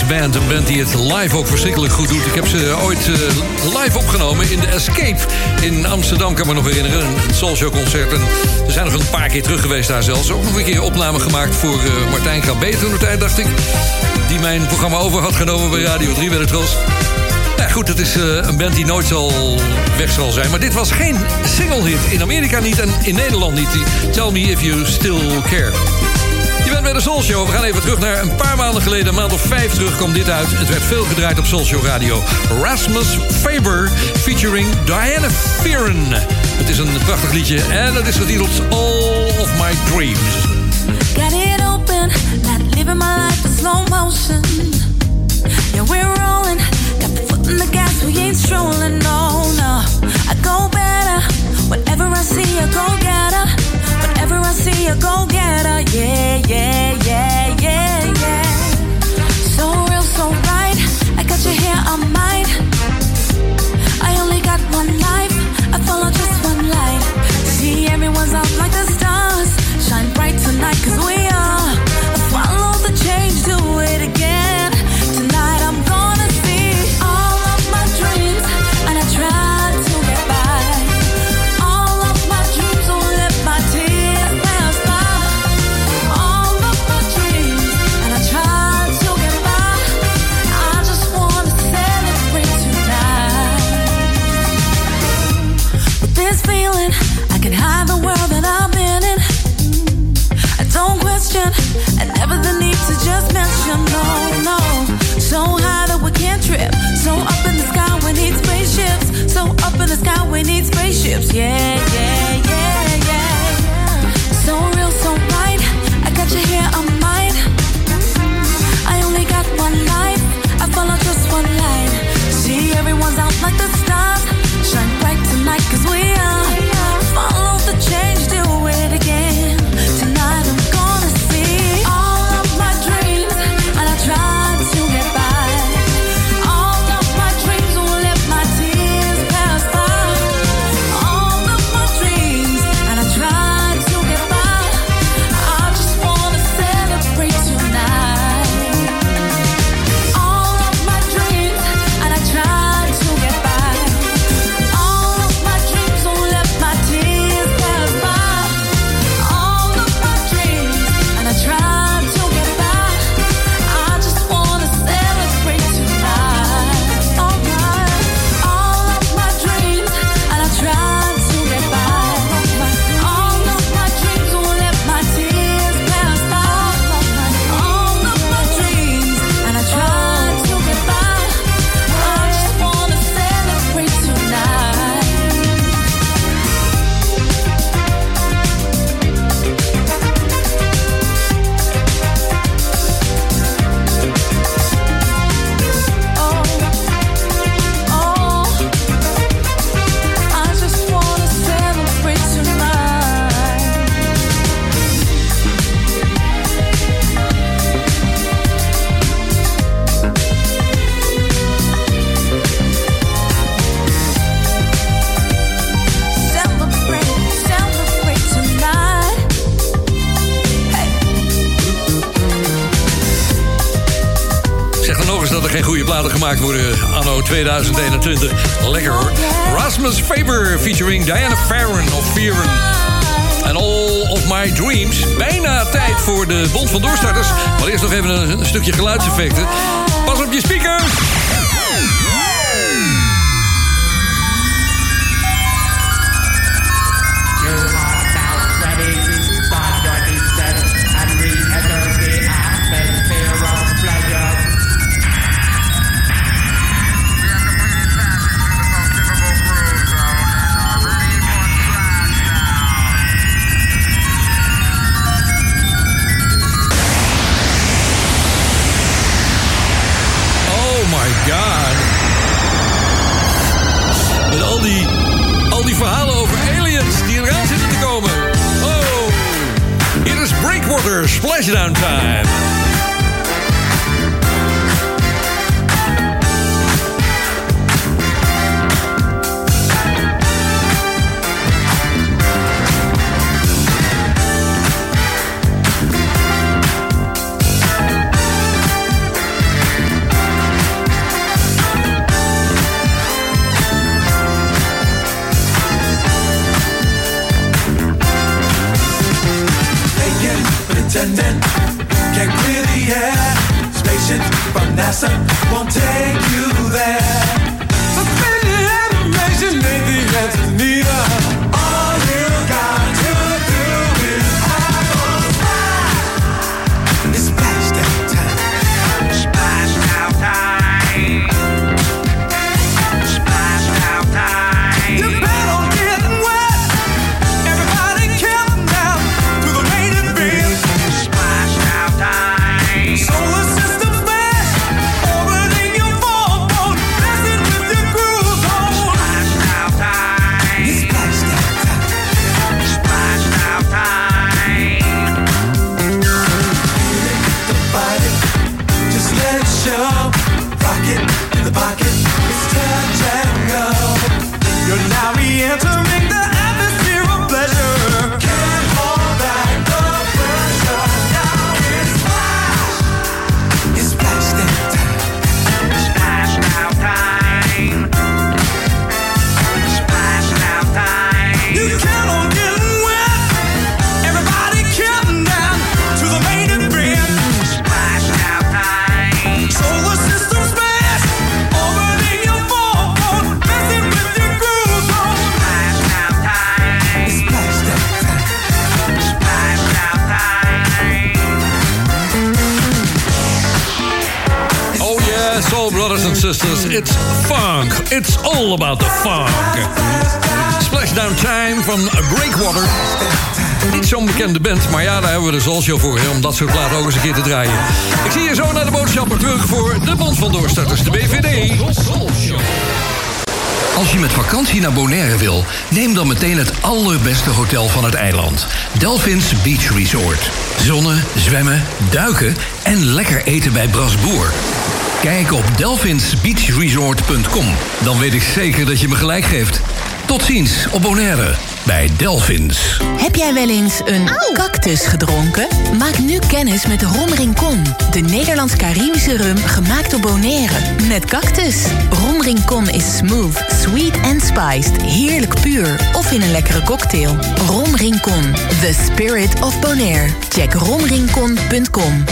Band, een band die het live ook verschrikkelijk goed doet. Ik heb ze ooit eh, live opgenomen in de Escape in Amsterdam, kan me nog herinneren. Een Soulshow concert. En zijn nog een paar keer terug geweest daar zelfs. Ook nog een keer opname gemaakt voor eh, Martijn Grabé toen de tijd, dacht ik. Die mijn programma over had genomen bij Radio 3 bij de Tros. Ja, goed, het is eh, een band die nooit zal weg zal zijn. Maar dit was geen single hit. In Amerika niet en in Nederland niet. Tell Me If You Still Care. De Soul Show. We gaan even terug naar een paar maanden geleden. Een maand of vijf terug kwam dit uit. Het werd veel gedraaid op Soul Show Radio. Rasmus Faber featuring Diana Fearon. Het is een prachtig liedje en het is getiteld All of My Dreams.
Got it open, not living my life in slow motion. Yeah, we're rolling, got the foot in the gas, we ain't strolling, no, no. I go better, whenever I see a go getter. Whenever I see a go getter, yeah, yeah, yeah, yeah, yeah. So real, so right, I got your hair on mine. I only got one life, I follow just one light. See, everyone's out like the stars. Shine bright tonight, cause we him low, low. So high that we can't trip. So up in the sky we need spaceships. So up in the sky we need spaceships. Yeah, yeah, yeah, yeah. So real, so right. I got you here, I'm mine. I only got one life. I follow just one line. See, everyone's out like the stars. Shine bright tonight, cause we are. Follow the change, do
2021. Lekker hoor. Rasmus Faber featuring Diana Farron of Fearon. and All of My Dreams. Bijna tijd voor de Bond van Doorstarters. Maar eerst nog even een stukje geluidseffecten. touchdown time.
All
about the funk. Splashdown Time van Breakwater. Niet zo'n bekende band, maar ja, daar hebben we de Soul Show voor... om dat soort platen ook eens een keer te draaien. Ik zie je zo naar de boodschappen terug voor de Bond van Doorstarters, de BVD.
Als je met vakantie naar Bonaire wil, neem dan meteen het allerbeste hotel van het eiland. Delphins Beach Resort. Zonnen, zwemmen, duiken en lekker eten bij Brasboer. Kijk op delphinsbeachresort.com. Dan weet ik zeker dat je me gelijk geeft. Tot ziens op Bonaire bij Delphins.
Heb jij wel eens een cactus gedronken? Maak nu kennis met Rom Rincon. De Nederlands-Caribische rum gemaakt door Bonaire. Met cactus. Rom Rincon is smooth, sweet en spiced. Heerlijk puur. Of in een lekkere cocktail. Rom Rincon. The spirit of Bonaire. Check romrincon.com.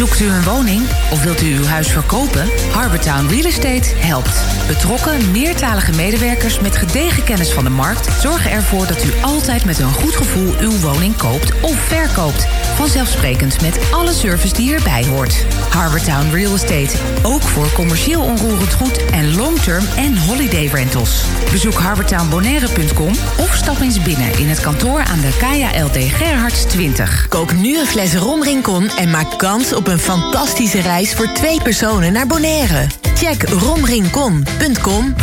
Zoekt u een woning of wilt u uw huis verkopen? Harbortown Real Estate helpt. Betrokken, meertalige medewerkers met gedegen kennis van de markt... zorgen ervoor dat u altijd met een goed gevoel uw woning koopt of verkoopt. Vanzelfsprekend met alle service die erbij hoort. Harbortown Real Estate. Ook voor commercieel onroerend goed en long-term en holiday rentals. Bezoek harbortownbonaire.com of stap eens binnen in het kantoor aan de Kaya LD Gerhards 20.
Kook nu een fles Rom Rincon en maak kans op een fantastische reis voor twee personen naar Bonaire. Check romrincon.com.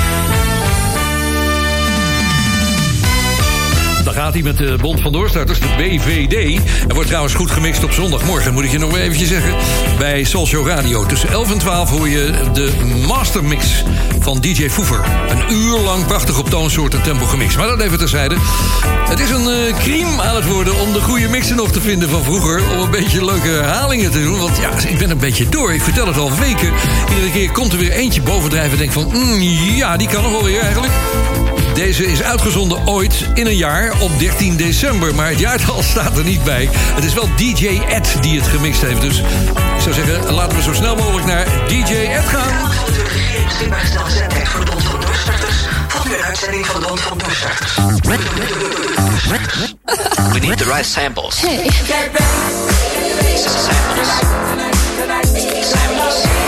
Dan gaat hij met de Bond van Doorstarters, de BVD. Er wordt trouwens goed gemixt op zondagmorgen, moet ik je nog eventjes zeggen. Bij Soul Show Radio. Tussen 11 en 12 hoor je de mastermix van DJ Foever. Een uur lang prachtig op toonsoort en tempo gemixt. Maar dat even terzijde. Het is een crime aan het worden om de goede mixen nog te vinden van vroeger. Om een beetje leuke herhalingen te doen. Want ja, ik ben een beetje door. Ik vertel het al weken. Iedere keer komt er weer eentje bovendrijven en denk van... mm, ja, die kan nog wel weer eigenlijk. Deze is uitgezonden ooit in een jaar op 13 december. Maar het jaartal staat er niet bij. Het is wel DJ Ed die het gemixt heeft. Dus ik zou zeggen, laten we zo snel mogelijk naar DJ Ed gaan.
beschikbaar gestelde zendtijd voor de Bond van Doorstarters. Volgt nu een uitzending van de Bond van Doorstarters.
We need the right samples.
Hey, get ready.
Samples. Samples. Samples.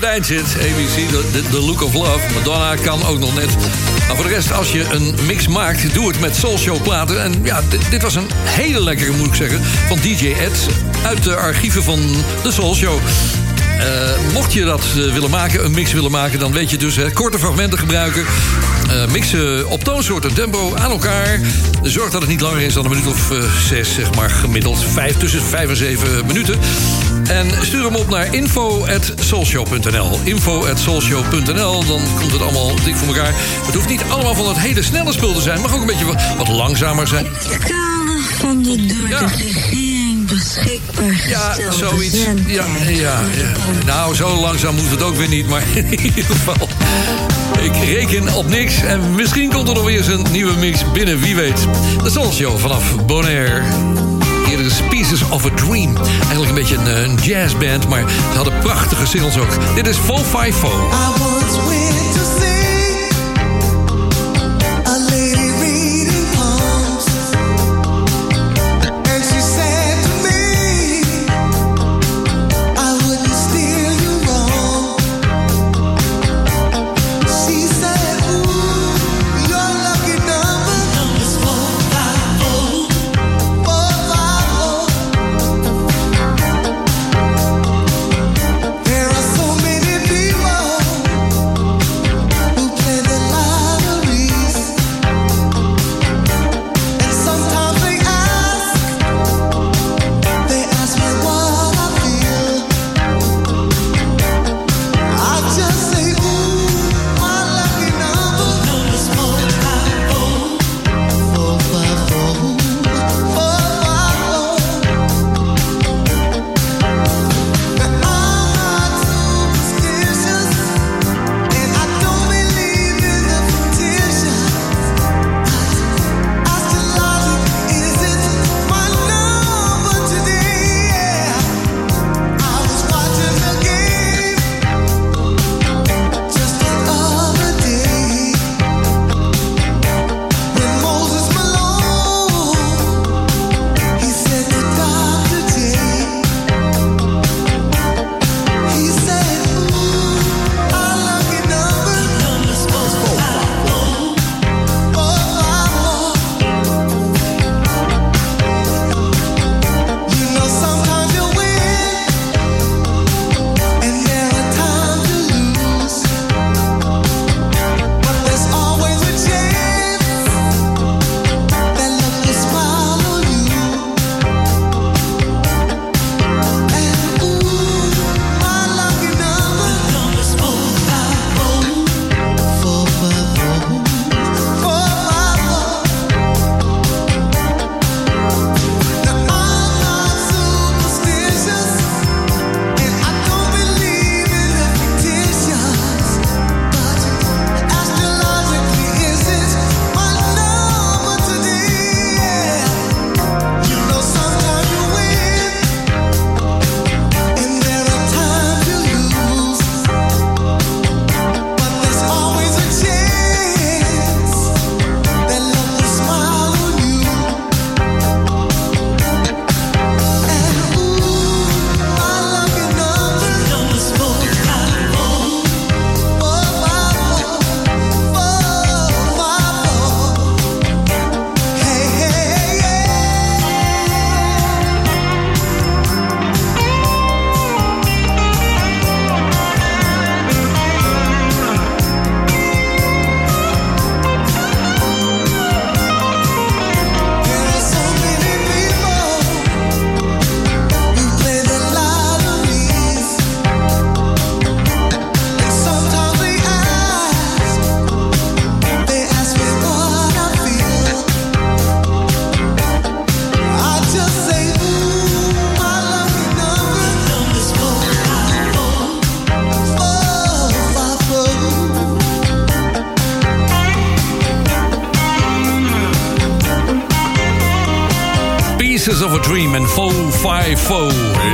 Het eind zit. ABC, the Look of Love. Madonna kan ook nog net. Maar voor de rest, als je een mix maakt, doe het met Soul Show platen. En ja, dit, dit was een hele lekkere, moet ik zeggen, van DJ Ed... uit de archieven van de Soul Eh, mocht je dat eh, willen maken, een mix willen maken... dan weet je dus hè, korte fragmenten gebruiken. eh, mixen op toonsoort en tempo aan elkaar. Zorg dat het niet langer is dan een minuut of zes, zeg maar gemiddeld. Vijf, tussen vijf en zeven minuten. En stuur hem op naar info.soulshow.nl. Info.soulshow.nl, dan komt het allemaal dik voor elkaar. Het hoeft niet allemaal van het hele snelle spul te zijn. Het mag ook een beetje wat, wat langzamer zijn.
van de door beschikbaar
Ja, zoiets. Ja, ja, ja. Nou, zo langzaam moet het ook weer niet, maar in ieder geval. Ik reken op niks en misschien komt er nog weer eens een nieuwe mix binnen, wie weet. De Soul Show vanaf Bonaire. Hier is Pieces of a Dream. Eigenlijk een beetje een, eh, een jazzband, maar ze hadden prachtige singles ook. Dit is 454.
I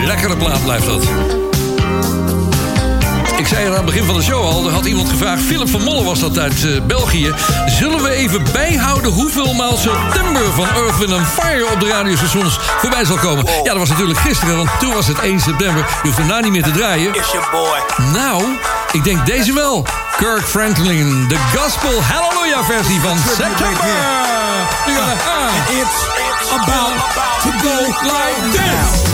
Lekkere plaat blijft dat. Ik zei er aan het begin van de show al, er had iemand gevraagd... Philip van Molle was dat uit eh, België. Zullen we even bijhouden hoeveel maal september van Earth, Fire... op de radiostations voorbij zal komen? Ja, dat was natuurlijk gisteren, want toen was het 1 september. Je hoeft daarna nou niet meer te draaien. Is je boy. Nou, ik denk deze wel. Kirk Franklin, de Gospel Hallelujah versie van september. Nu ah.
about to go like this.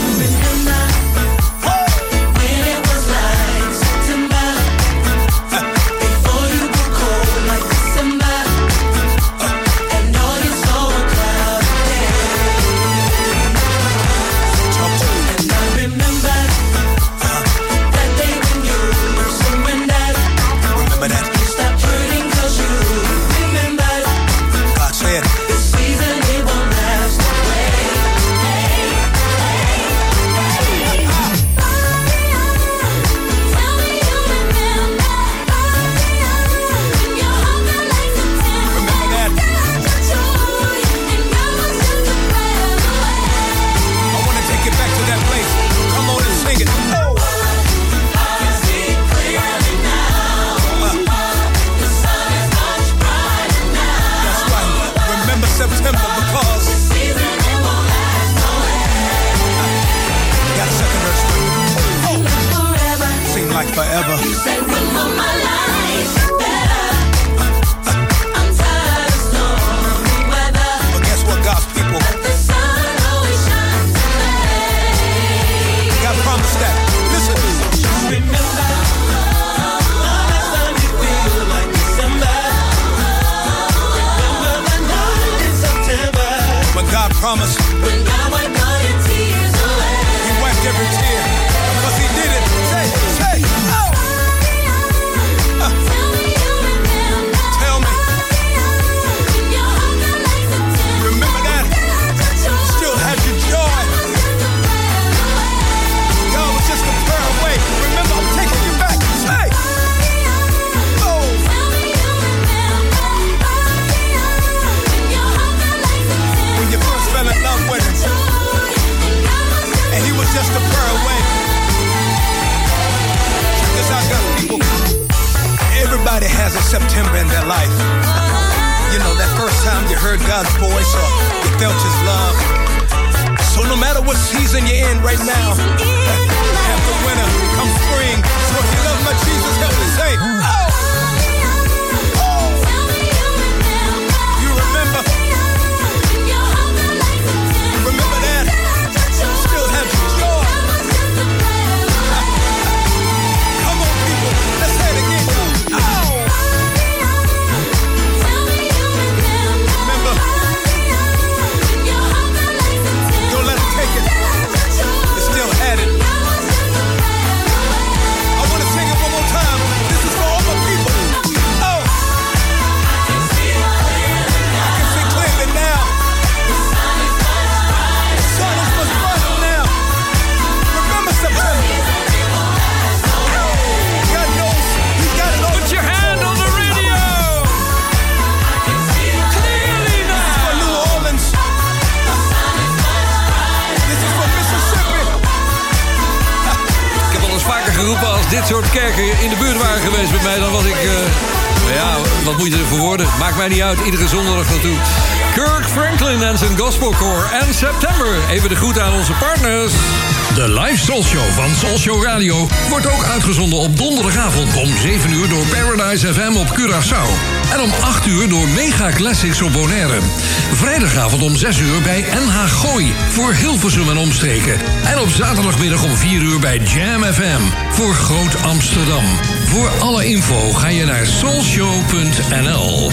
Hilversum en omstreken. En op zaterdagmiddag om 4 uur bij Jam FM voor Groot Amsterdam. Voor alle info ga je naar soulshow.nl.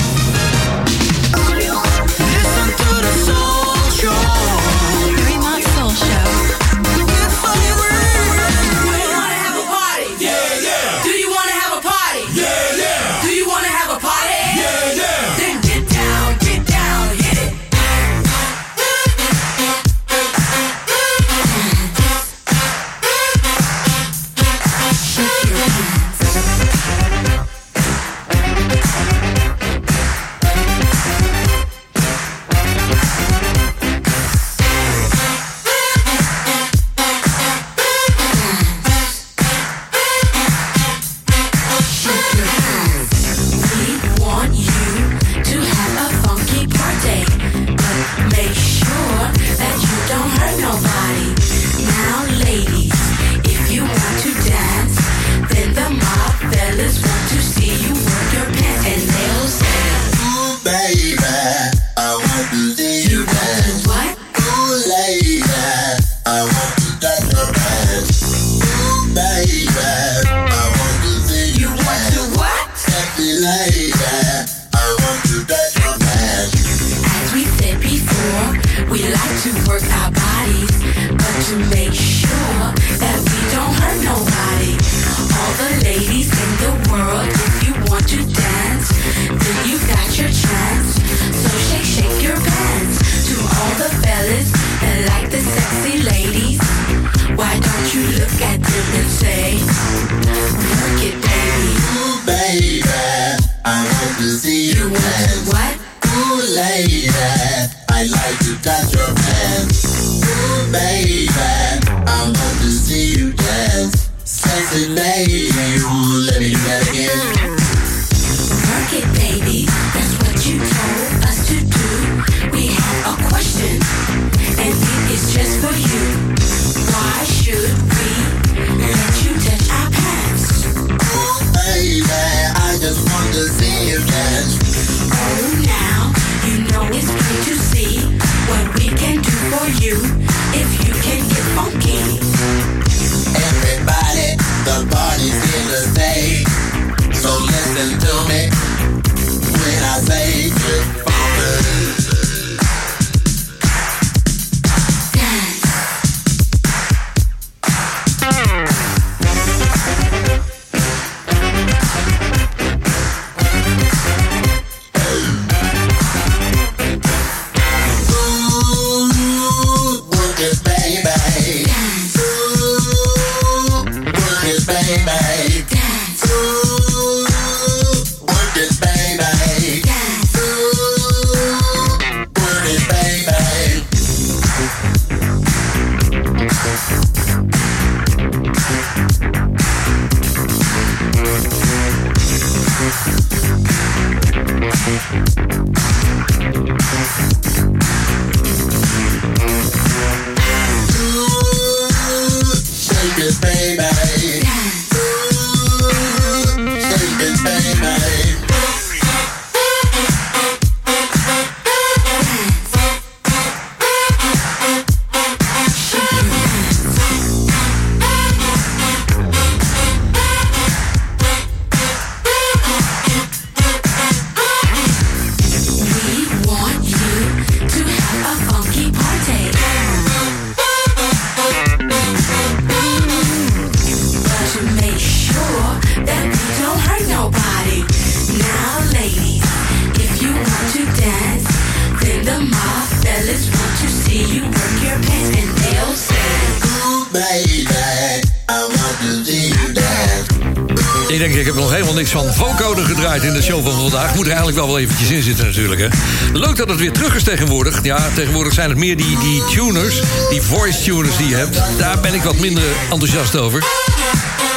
Tegenwoordig zijn het meer die, die tuners, die voice tuners die je hebt. Daar ben ik wat minder enthousiast over.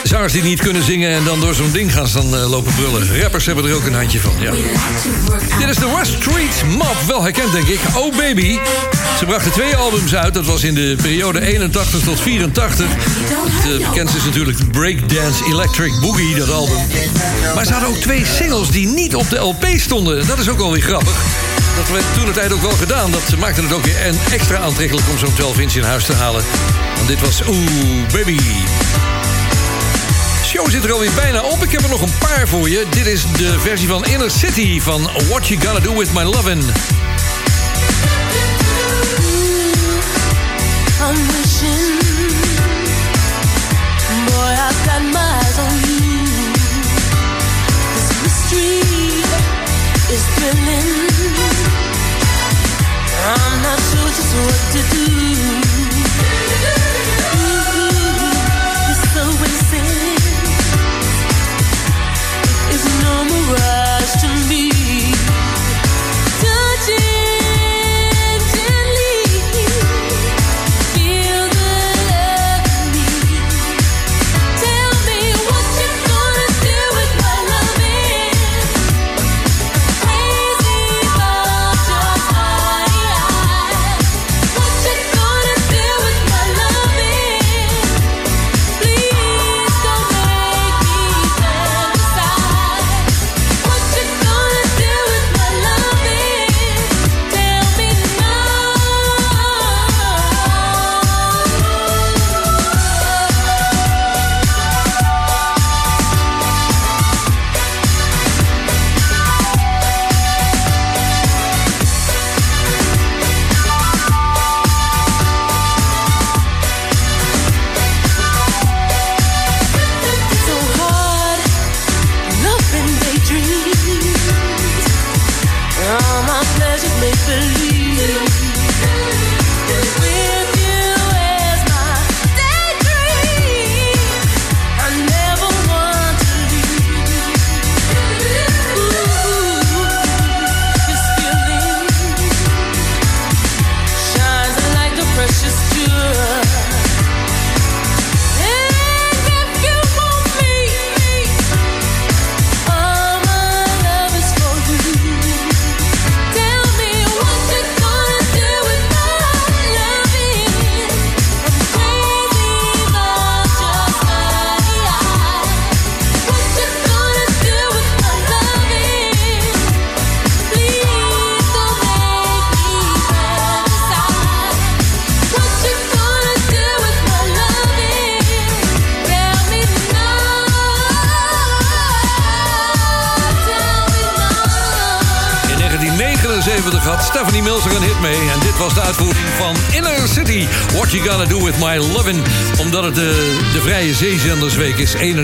Zangers die niet kunnen zingen en dan door zo'n ding gaan staan eh, lopen brullen. Rappers hebben er ook een handje van, ja. Dit is de West Street Map, wel herkend denk ik. Oh Baby. Ze brachten twee albums uit, dat was in de periode 81 tot 84. Het eh, bekendste is natuurlijk Breakdance Electric Boogie, dat album. Maar ze hadden ook twee singles die niet op de LP stonden. Dat is ook alweer grappig. Dat werd toen de tijd ook wel gedaan. Dat maakte het ook weer en extra aantrekkelijk om zo'n 12 inch in huis te halen. Want dit was Oeh Baby. De show zit er alweer bijna op. Ik heb er nog een paar voor je. Dit is de versie van Inner City van What You Gotta Do With My Lovin'.
I'm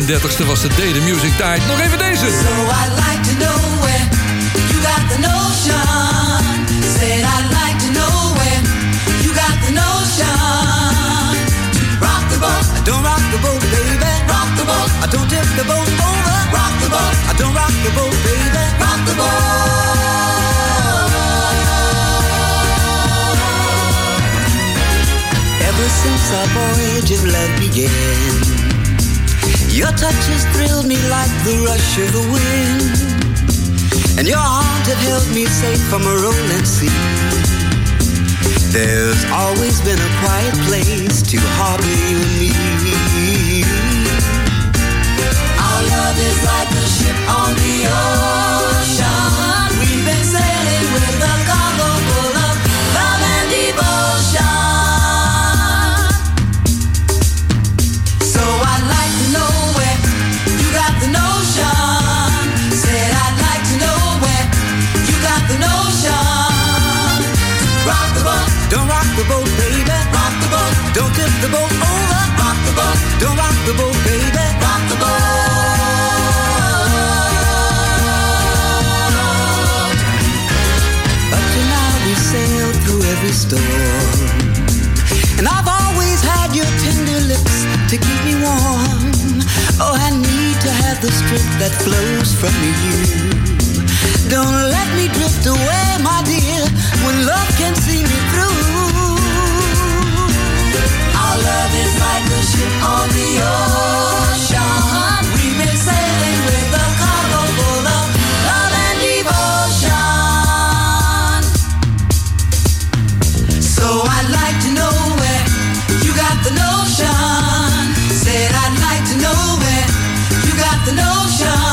31ste was de Day the Music Died. Nog even deze.
So I'd like to know where you got the notion. Said I'd like to know where you got the notion. Rock the boat, don't rock the boat, baby. Rock the boat, I don't tip the boat over. Rock the boat, I don't rock the boat, baby. Rock the boat.
Ever since our voyage of love began, your touch has thrilled me like the rush of the wind, and your arms have held me safe from a rolling sea. There's always been a quiet place to harbor you and me.
Our love is like a ship on the ocean. We've been sailing with a
Don't tip the boat over.
rock the boat,
Don't rock the boat, baby.
rock the boat.
Up to now we sailed through every storm. And I've always had your tender lips to keep me warm. Oh, I need to have the strength that flows from you. Don't let me drift away, my dear, when love can see me through.
Love is like ship on the ocean. We've been sailing with a cargo full of love and devotion. So I'd like to know where you got the notion. Said I'd like to know where you got the notion.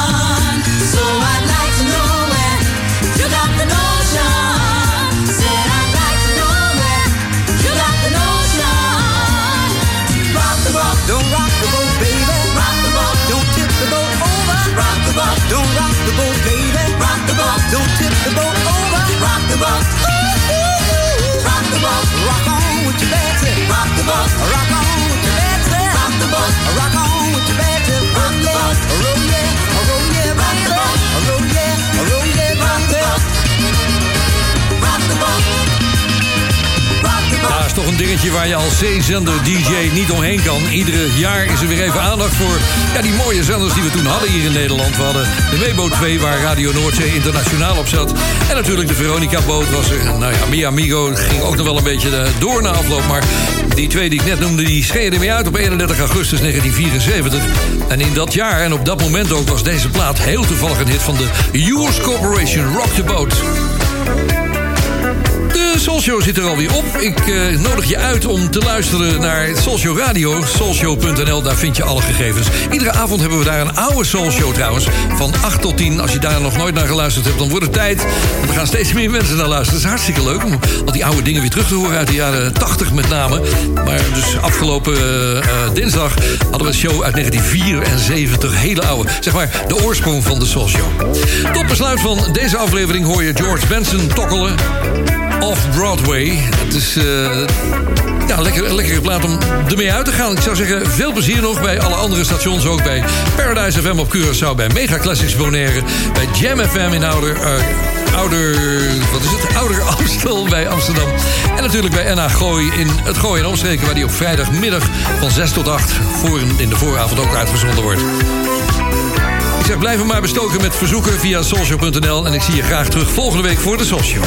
Rock the boat,
Rock on with your bad
rock the boat,
Rock on with your bad
rock the boat,
Rock on with your bad.
Rock the boat.
Is toch een dingetje waar je als zeezender DJ niet omheen kan. Iedere jaar is er weer even aandacht voor ja, die mooie zenders die we toen hadden hier in Nederland. We hadden de Webo 2 waar Radio Noordzee internationaal op zat. En natuurlijk de Veronica-boot was er. Nou ja, Mi Amigo ging ook nog wel een beetje eh, door na afloop. Maar die twee die ik net noemde, die scheiden mee uit op 31 augustus 1974. En in dat jaar en op dat moment ook was deze plaat heel toevallig een hit van de Yours Corporation Rock the Boat. De Soulshow zit er alweer op. Ik eh, nodig je uit om te luisteren naar Soulshow Radio. Soulshow.nl, daar vind je alle gegevens. Iedere avond hebben we daar een oude Soulshow trouwens. Van 8 tot 10. Als je daar nog nooit naar geluisterd hebt, dan wordt het tijd. Want er gaan steeds meer mensen naar luisteren. Het is hartstikke leuk om al die oude dingen weer terug te horen. Uit de jaren 80 met name. Maar dus afgelopen eh, eh, dinsdag hadden we een show uit 1974. Hele oude. Zeg maar de oorsprong van de Soulshow. Tot besluit van deze aflevering hoor je George Benson tokkelen. Off-Broadway. Het is eh, ja, lekker, een lekkere plaat om ermee uit te gaan. Ik zou zeggen, veel plezier nog bij alle andere stations. Ook bij Paradise FM op Curaçao, bij Mega Classics Bonaire... bij Jam FM in Ouder... eh, Ouder, wat is het? Ouder Amstel bij Amsterdam. En natuurlijk bij NA Gooi in het Gooi en Omstreken... waar die op vrijdagmiddag van 6 tot 8 voor, in de vooravond ook uitgezonden wordt. Ik zeg, blijf maar bestoken met verzoeken via soulshow.nl. En ik zie je graag terug volgende week voor de Soulshow.